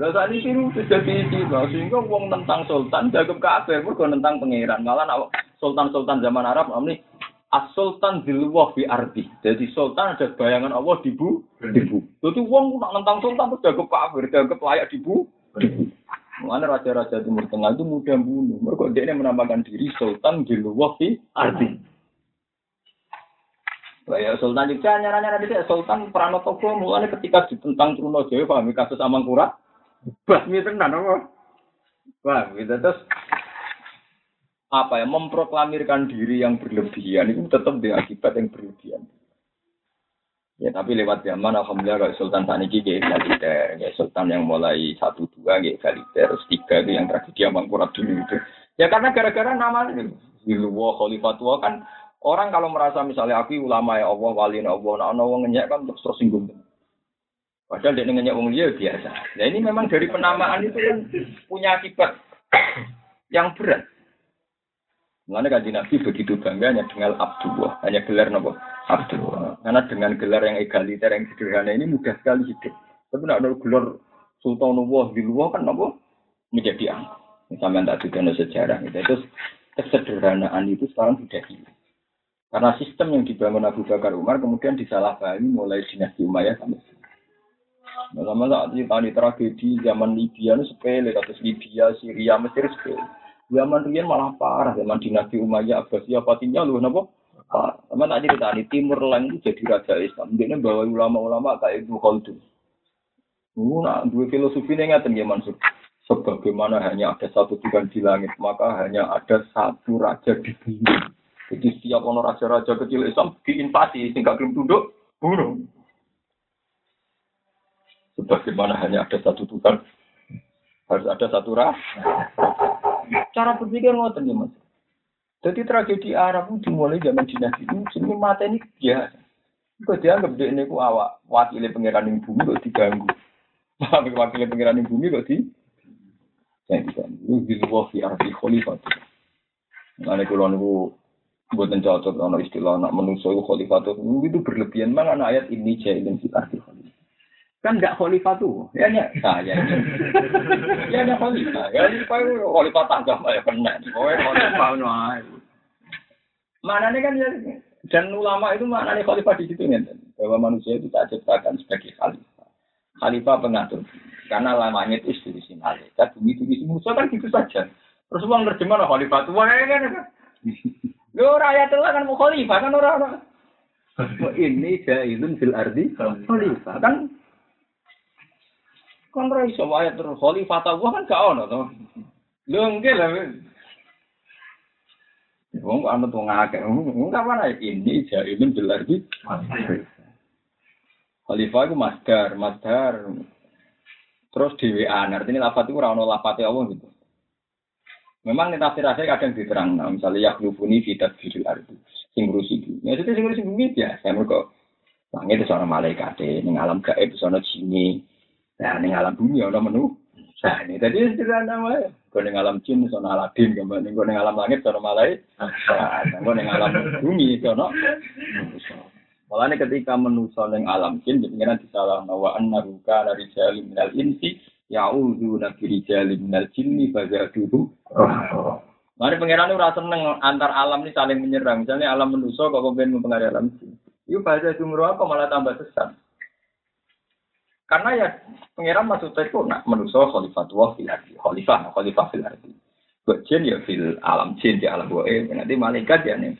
Lah saat ini sudah tiba sehingga wong tentang sultan jaga kafir mergo tentang pangeran. Malah nak sultan-sultan zaman Arab ini as-sultan dilwah fi ardi. Jadi sultan ada bayangan Allah di bu, di bu. Jadi wong nak tentang sultan terus jaga kafir, jaga layak di bu, di bu. Mana raja-raja Timur Tengah itu mudah bunuh. Mereka dia menambahkan diri sultan dilwah fi ardi. Ya Sultan juga nyaranya nanti Sultan Pranoto mulai ketika ditentang Trunojoyo pahami kasus Amangkurat Basmi tenan apa? Wah, gitu terus apa ya memproklamirkan diri yang berlebihan itu tetap dengan akibat yang berlebihan. Ya tapi lewat zaman alhamdulillah kalau Sultan saat ini gak egaliter, ya Sultan yang mulai satu dua gak egaliter, terus tiga itu yang tragedi Mangkurat dulu itu. Ya karena gara-gara nama ini, Hilwa kan orang kalau merasa misalnya aku ulama ya Allah, wali ya Allah, nah orang ngenyek kan terus tersinggung. Padahal dia ngenyek wong liya biasa. Nah ini memang dari penamaan itu kan punya akibat yang berat. Mengenai kaji Nabi begitu bangganya dengan Abdullah, hanya gelar nopo Abdullah. Karena dengan gelar yang egaliter yang sederhana ini mudah sekali hidup. Tapi nak ada gelar Sultanullah di luar kan nopo menjadi angka. Misalnya tak juga sejarah gitu. Terus kesederhanaan itu sekarang sudah hilang. Karena sistem yang dibangun Abu Bakar Umar kemudian disalahpahami mulai dinasti Umayyah sampai sama saat cerita di tragedi zaman Libya itu sepele, kasus Libya, Syria, Mesir sepele. Zaman Rian malah parah, zaman dinasti Umayyah, Abbasiyah, Fatimiyah, lu kenapa? Sama tak cerita di Timur Lain itu jadi raja Islam. Dia bawa ulama-ulama kayak Ibnu Khaldun. Nak dua filosofi ini nggak ya Mansur. Sebagaimana hanya ada satu Tuhan di langit, maka hanya ada satu raja di bumi. Jadi setiap orang raja-raja kecil Islam diinvasi, tinggal belum tunduk, bunuh. Sebagaimana hanya ada satu Tuhan, harus ada satu ras. Cara berpikir ngoten ya mas. Jadi tragedi Arab itu dimulai zaman dinasti ini mata ini biasa. Kok dianggap dia ini awak wakil pangeran yang bumi kok diganggu. wakil pangeran yang bumi kok di saya bisa di luar fi arti khalifah. Nah, kalau niku buatan cocok ono istilah anak manusia itu khalifah itu berlebihan mana ayat ini jahilin fi arti khalifah. Kan enggak khalifah tuh. Ya ya saya. ya ada khalifah. Ya khalifah itu khalifah tangga ya kena. Pokoknya khalifah no. Mana nih kan ya dan ulama itu mana nih khalifah di situ nih bahwa manusia itu tak ciptakan sebagai khalifah. Khalifah pengatur. Karena lamanya itu institusi malaikat, bumi itu isi musuh kan gitu saja. Terus uang terjemah khalifah tuh, wah kan. Lo rakyat itu kan mau khalifah kan orang-orang. Ini jailun fil ardi khalifah kan Kan ora iso ayat terus khalifah Allah kan gak ono to. Lho nggih lah. Wong anut wong akeh. Wong kapan ae ini jailun jelas iki. Khalifah itu masdar, masdar. Terus dhewean, artinya lafat itu ora ono lafate Allah gitu. Memang nih tafsir kadang diterang, nah, misalnya yaklubuni fitat fidul ardi, sing ngurusi bumi. Ya itu sing ngurusi bumi biasa, mereka langit itu seorang malaikat, ning alam gaib seorang jini, nah ning alam bumi ada menu. Nah ini tadi sederhana wae. Kau ning alam jin sono Aladin, kau ning ning alam langit sono malaikat, nah kau ning alam bumi sono. Malah ketika menuso ning alam jin, pengiran disalah wa annahu kana rijalun minal insi ya'udzu nabi rijalin minal jinni fazaduhum Mari pangeran ora seneng antar alam ini saling menyerang. Misalnya alam manusia kok kemudian mempengaruhi alam jin. Itu bahasa jumroh apa malah tambah sesat. Karena ya pangeran maksudnya itu nak manusia khalifatullah fil ardi. Khalifah, khalifah fil ardi. Buat jin ya fil alam jin di alam goe. Nanti malaikat ya nih.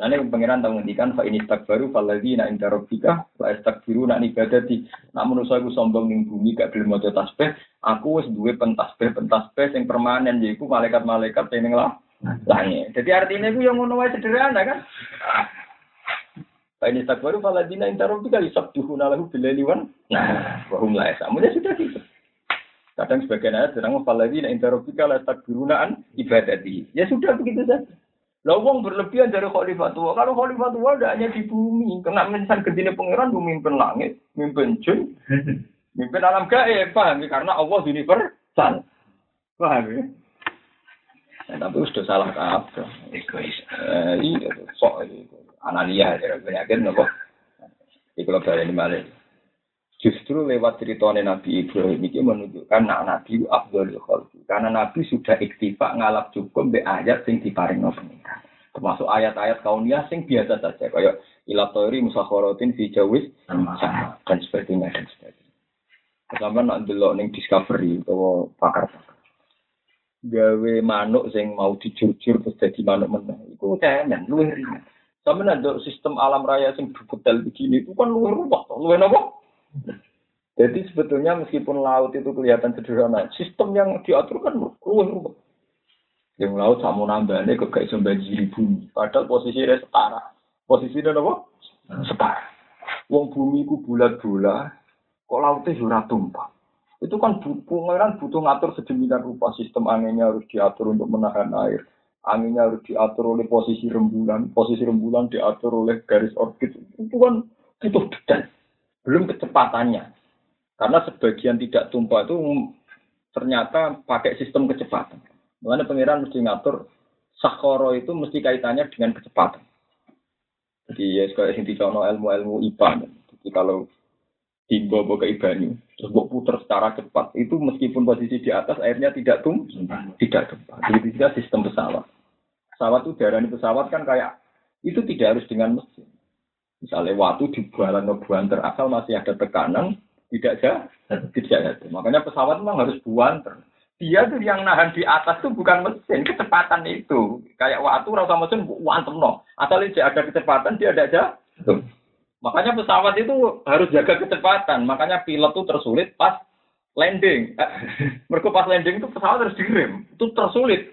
Nanti pangeran tahu ngendikan fa ini tak baru faladi na inta robbika fa biru nak ibadati. Nak manusia aku sombong ning bumi gak gelem maca tasbih, aku wis duwe pentasbih pentasbih sing permanen yaiku malaikat-malaikat sing ning lah. Langit. Jadi artinya itu yang ngono sederhana kan. Ini tak baru faladi na inta robbika yusabbihu lahu bil wan. Nah, wa hum la yasamun sudah gitu. Kadang sebagian ayat sedang faladi na inta robbika la takbiruna an ibadati. Ya sudah begitu saja. Lah wong berlebihan dari khalifah tua. Kalau khalifah tua tidak hanya di bumi, kena mensan gedine pangeran memimpin langit, memimpin jin, memimpin alam gaib, paham ya? Karena Allah universal. Paham ya? Nah, tapi sudah salah apa? Egois. Eh, iya, sok itu. Anania ya, penyakit nopo. Di kalau ini malah. Justru lewat ceritanya Nabi Ibrahim ini menunjukkan nak Nabi Abdul Khalfi. Karena Nabi sudah iktifa ngalap cukup be ayat sing diparing pengiran. Termasuk ayat-ayat kauniyah sing biasa saja. Kayak ilatori musakhorotin fi jawis dan sebagainya dan sebagainya. Pertama nak delok ning discovery atau pakar-pakar. Gawe manuk sing mau dijujur terus jadi manuk meneh. Iku temen luwih ringan. Sama ada sistem alam raya sing detail begini itu kan luwih rumah, luwih nopo? Jadi sebetulnya meskipun laut itu kelihatan sederhana, sistem yang diatur kan luwih rumah. Yang laut sama nambahnya ke kayak banjiri bumi. Padahal posisinya setara. Posisinya apa? Setara. Wong bumi ku bulat-bulat, kok lautnya sudah tumpah. Itu kan pengeran butuh ngatur sedemikian rupa sistem anginnya harus diatur untuk menahan air. Anginnya harus diatur oleh posisi rembulan, posisi rembulan diatur oleh garis orbit. Itu kan butuh detail belum kecepatannya. Karena sebagian tidak tumpah itu ternyata pakai sistem kecepatan. Mengenai pengiran mesti ngatur sakoro itu mesti kaitannya dengan kecepatan. Jadi ya dicono ilmu-ilmu IPA. Jadi kalau timbo ke ibani, terus putar secara cepat, itu meskipun posisi di atas airnya tidak tum, tidak tumpah. Jadi juga sistem pesawat. Pesawat itu darah pesawat kan kayak itu tidak harus dengan mesin. Misalnya waktu di bualan ke buanter asal masih ada tekanan, tidak aja, tidak ada. Makanya pesawat memang harus buanter. Dia tuh yang nahan di atas tuh bukan mesin, kecepatan itu. Kayak waktu rasa mesin wantem no. Asal ada kecepatan, dia ada aja. Makanya pesawat itu harus jaga kecepatan. Makanya pilot tuh tersulit pas landing. Mereka pas landing itu pesawat harus direm. Itu tersulit.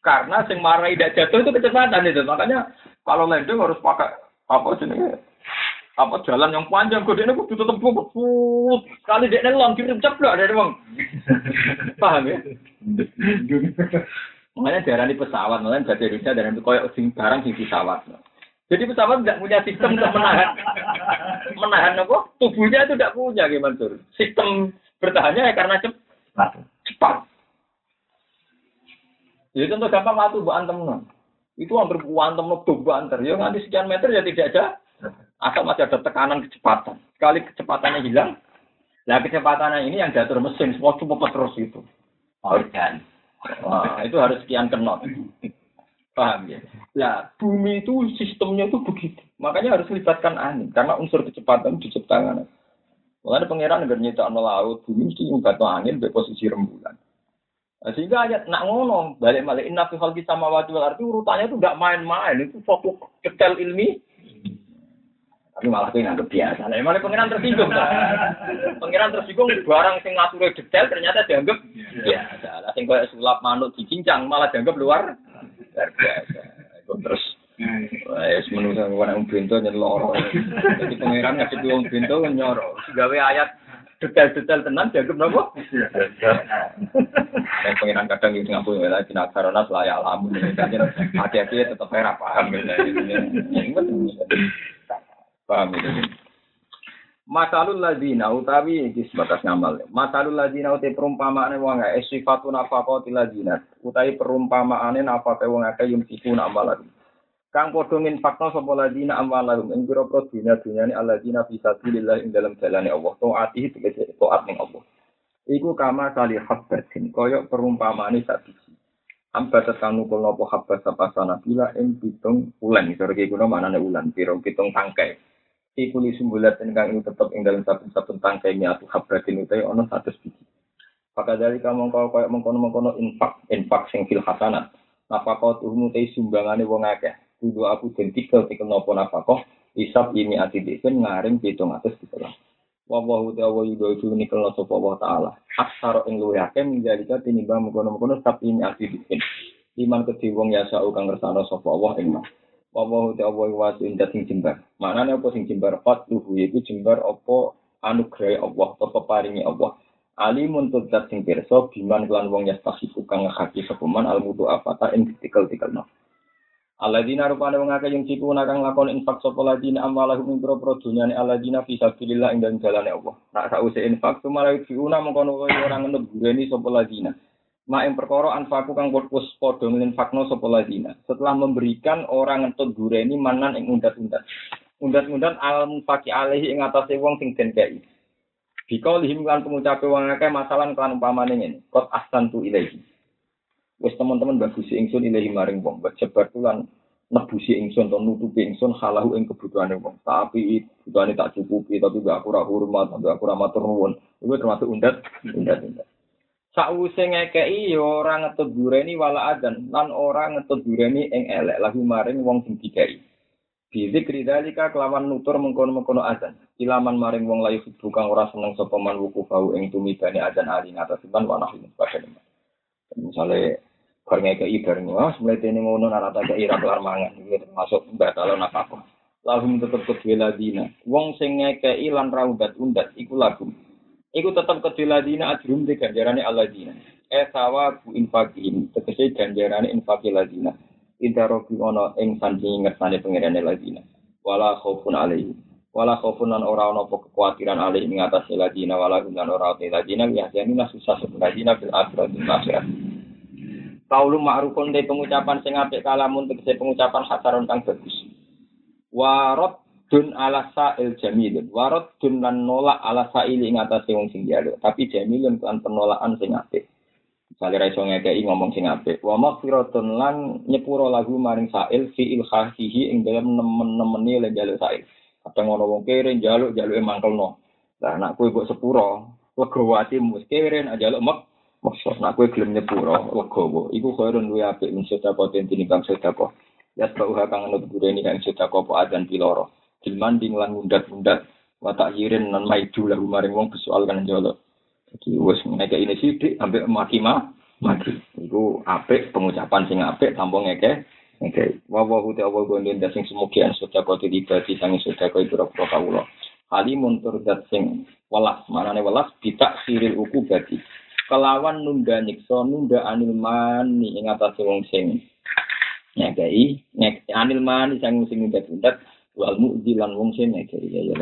Karena sing marai tidak jatuh itu kecepatan itu. Makanya kalau landing harus pakai apa jenisnya? Apa jalan yang panjang, kode ini kudu tetep bukut. Sekali dia nelong kirim ceplok dari bang. Paham ya? Makanya darah ini pesawat, makanya jadi Indonesia darah itu koyok sing barang sing pesawat. Jadi pesawat tidak punya sistem untuk menahan menahan apa? Tubuhnya itu tidak punya gimana tuh? Sistem bertahannya ya karena cepat. Cepat. Jadi contoh gampang waktu buat antem itu hampir kuantum lebih banter. Ya nanti sekian meter ya tidak ada. Asal masih ada tekanan kecepatan. Sekali kecepatannya hilang, nah kecepatannya ini yang diatur mesin, semua cuma terus itu. Wah, itu harus sekian knot. Paham ya? Nah, bumi itu sistemnya itu begitu. Makanya harus melibatkan angin. Karena unsur kecepatan diciptakan. Makanya pangeran negara nyetak laut, bumi mesti ngumbat angin di posisi rembulan. Nah, sehingga ayat nak ngono balik balik inna fi khalqis samawati wal ardi urutannya itu enggak main-main itu fokus detail ilmi. Tapi malah kowe nganggep biasa. Lah malah pangeran tersinggung. pangeran tersinggung barang sing ngature detail ternyata dianggap biasa. Lah sing koyo sulap manuk dicincang malah dianggap luar luar biasa. Iku terus Wes menungso wong bento nyeloro. Jadi pangeran ngasih wong bento nyoro. Gawe ayat detail-detail tenan dianggap nopo? Dan pengiran kadang itu ngapain ya, di naksarana layak alamu. Hati-hati tetap era paham. Paham itu. Masalul ladina utawi iki sebatas ngamal. Masalul ladina utai perumpamaane wong akeh sifatun apa kau ladina. Utawi perumpamaane apa wong akeh yung sifu amalan. Kang padha nginfakno sapa ladina amwalahum ing pira-pira dunya dunyane alladzina fi sabilillah ing dalam jalane Allah. Taati tegese taat ning Allah. Iku kama kali habbatin kaya perumpamaane sak biji. Amba tetang nukul nopo habbas sapa sana bila ing pitung ulan. Sore iki kuna manane ulan pira pitung tangkai. Iku li sumbulat ingkang ing tetep ing dalam saben-saben tangkai miatu habbatin utawi ana 100 biji. Maka dari kamu kau kaya mengkono-mengkono infak, infak sing fil hasanat. Napa kau tuh mutai sumbangannya wong akeh. Kudu aku den tikel tikel nopo nafkah? Isap ini ati disen ngaring pitung atus ditelah wa wa ta'ala yudo itu nikel sapa wa taala. Aksara ing luwih akeh menjalika tinimbang mengkono-mengkono sab ini ati disen iman kedhi wong ya sa kang ngersano sapa Allah ing mah wa wa ta'ala wa sing jembar manane apa sing jembar fat luhu iku jembar apa anugerah Allah apa paringi Allah alimun tudzat sing pirsa biman kelan wong ya tasifu kang ngakaki sepeman almutu apata ing tikel-tikel no. Alladzina rupane wong akeh yang siku nakang lakon infak sapa ladina amwalahum ing pro dunyane alladzina fi sabilillah ing dalem jalane Allah. Nak sause infak sumara fiuna mengkono kaya ora ngenut gureni sapa ladina. Ma ing perkara anfaku kang wis padha nginfakno sapa. Setelah memberikan orang ngentut gureni manan ing undat-undat. Undat-undat al mufaki alaihi ing atase wong sing den kei. Bika lihim kan pengucape wong akeh masalah kan umpamane ngene. Qad ahsantu ilaihi. Wes teman-teman bagusi ingsun ilahi maring wong, jebar tulan nebusi ingsun atau nutupi ingsun halahu ing kebutuhane wong. Tapi kebutuhane tak cukupi, tapi gak aku hormat, tapi aku ra matur nuwun. Iku termasuk undat, undat, undat. Sakwise ngekeki ya ora ngetut dureni wala adan lan ora ngetut dureni ing elek lahu maring wong sing dikai. Bizikri dalika kelawan nutur mengkono-mengkono azan. Ilaman maring wong layu kang ora seneng sapa man wuku bau ing tumibane azan ali ngatasiban wa nahi Misalnya Bar ngekei bareng, wah mulai ini ngono anak tak kei kelar mangan, itu termasuk batal nafkah. Lahum tetep kedua ladina. Wong sing ngekei lan raudat undat, iku lagu. Iku tetep kedua ladina ajrum di ganjarane aladina. Eh sawa bu infakihim, tegese ganjarane infaki ladina. Inta robi ono ing sandingi ngersane pengirane ladina. Wala khaufun alaihi. Wala khaufun lan ora ono kekhawatiran alaihi ing atas ladina wala gum lan ora te ladina ya janina susah sebenarnya bil akhirat bil akhirat. Kaulu ma'rufun de pengucapan sing apik kalamun tegese pengucapan hasaron kang bagus. Warot dun ala sa'il jamilun. Warot dun lan nolak ala sa'il ing atase wong sing jaluk. Tapi jamilun kan penolakan sing apik. Misalnya raiso ngekei ngomong sing apik. Wa maghfiratun lan nyepuro lagu maring sa'il fi ilhahihi ing dalam nemen-nemeni le jaluk sa'il. Kadang ngono wong kere jaluk jaluke mangkelno. Lah anak kowe mbok sepuro, legowo atimu kere jaluk mek Maksud nak kue gelem nyepuro legowo, iku khairun luwe apik min sedekah den tinimbang sedekah. Ya tau kang nut bureni kang sedekah apa adan piloro. Dilmanding lan mundat-mundat wa takyirin nan maidu lahu maring wong besoal kan jolo. Jadi wis ngeke ini sithik ambek maki mah mati. Iku apik pengucapan sing apik tanpa ngeke ngeke. Wa ta wa gonden sing semoga sedekah dibagi sang sedekah itu ora kawula. Halimun tur dat sing welas, manane welas bitak siril uku bagi kelawan nunda nyiksa nunda anil mani ing atase wong sing nyekei nek anil mani sang sing nunda-nunda wal mu'dilan wong sing nyekei ya ya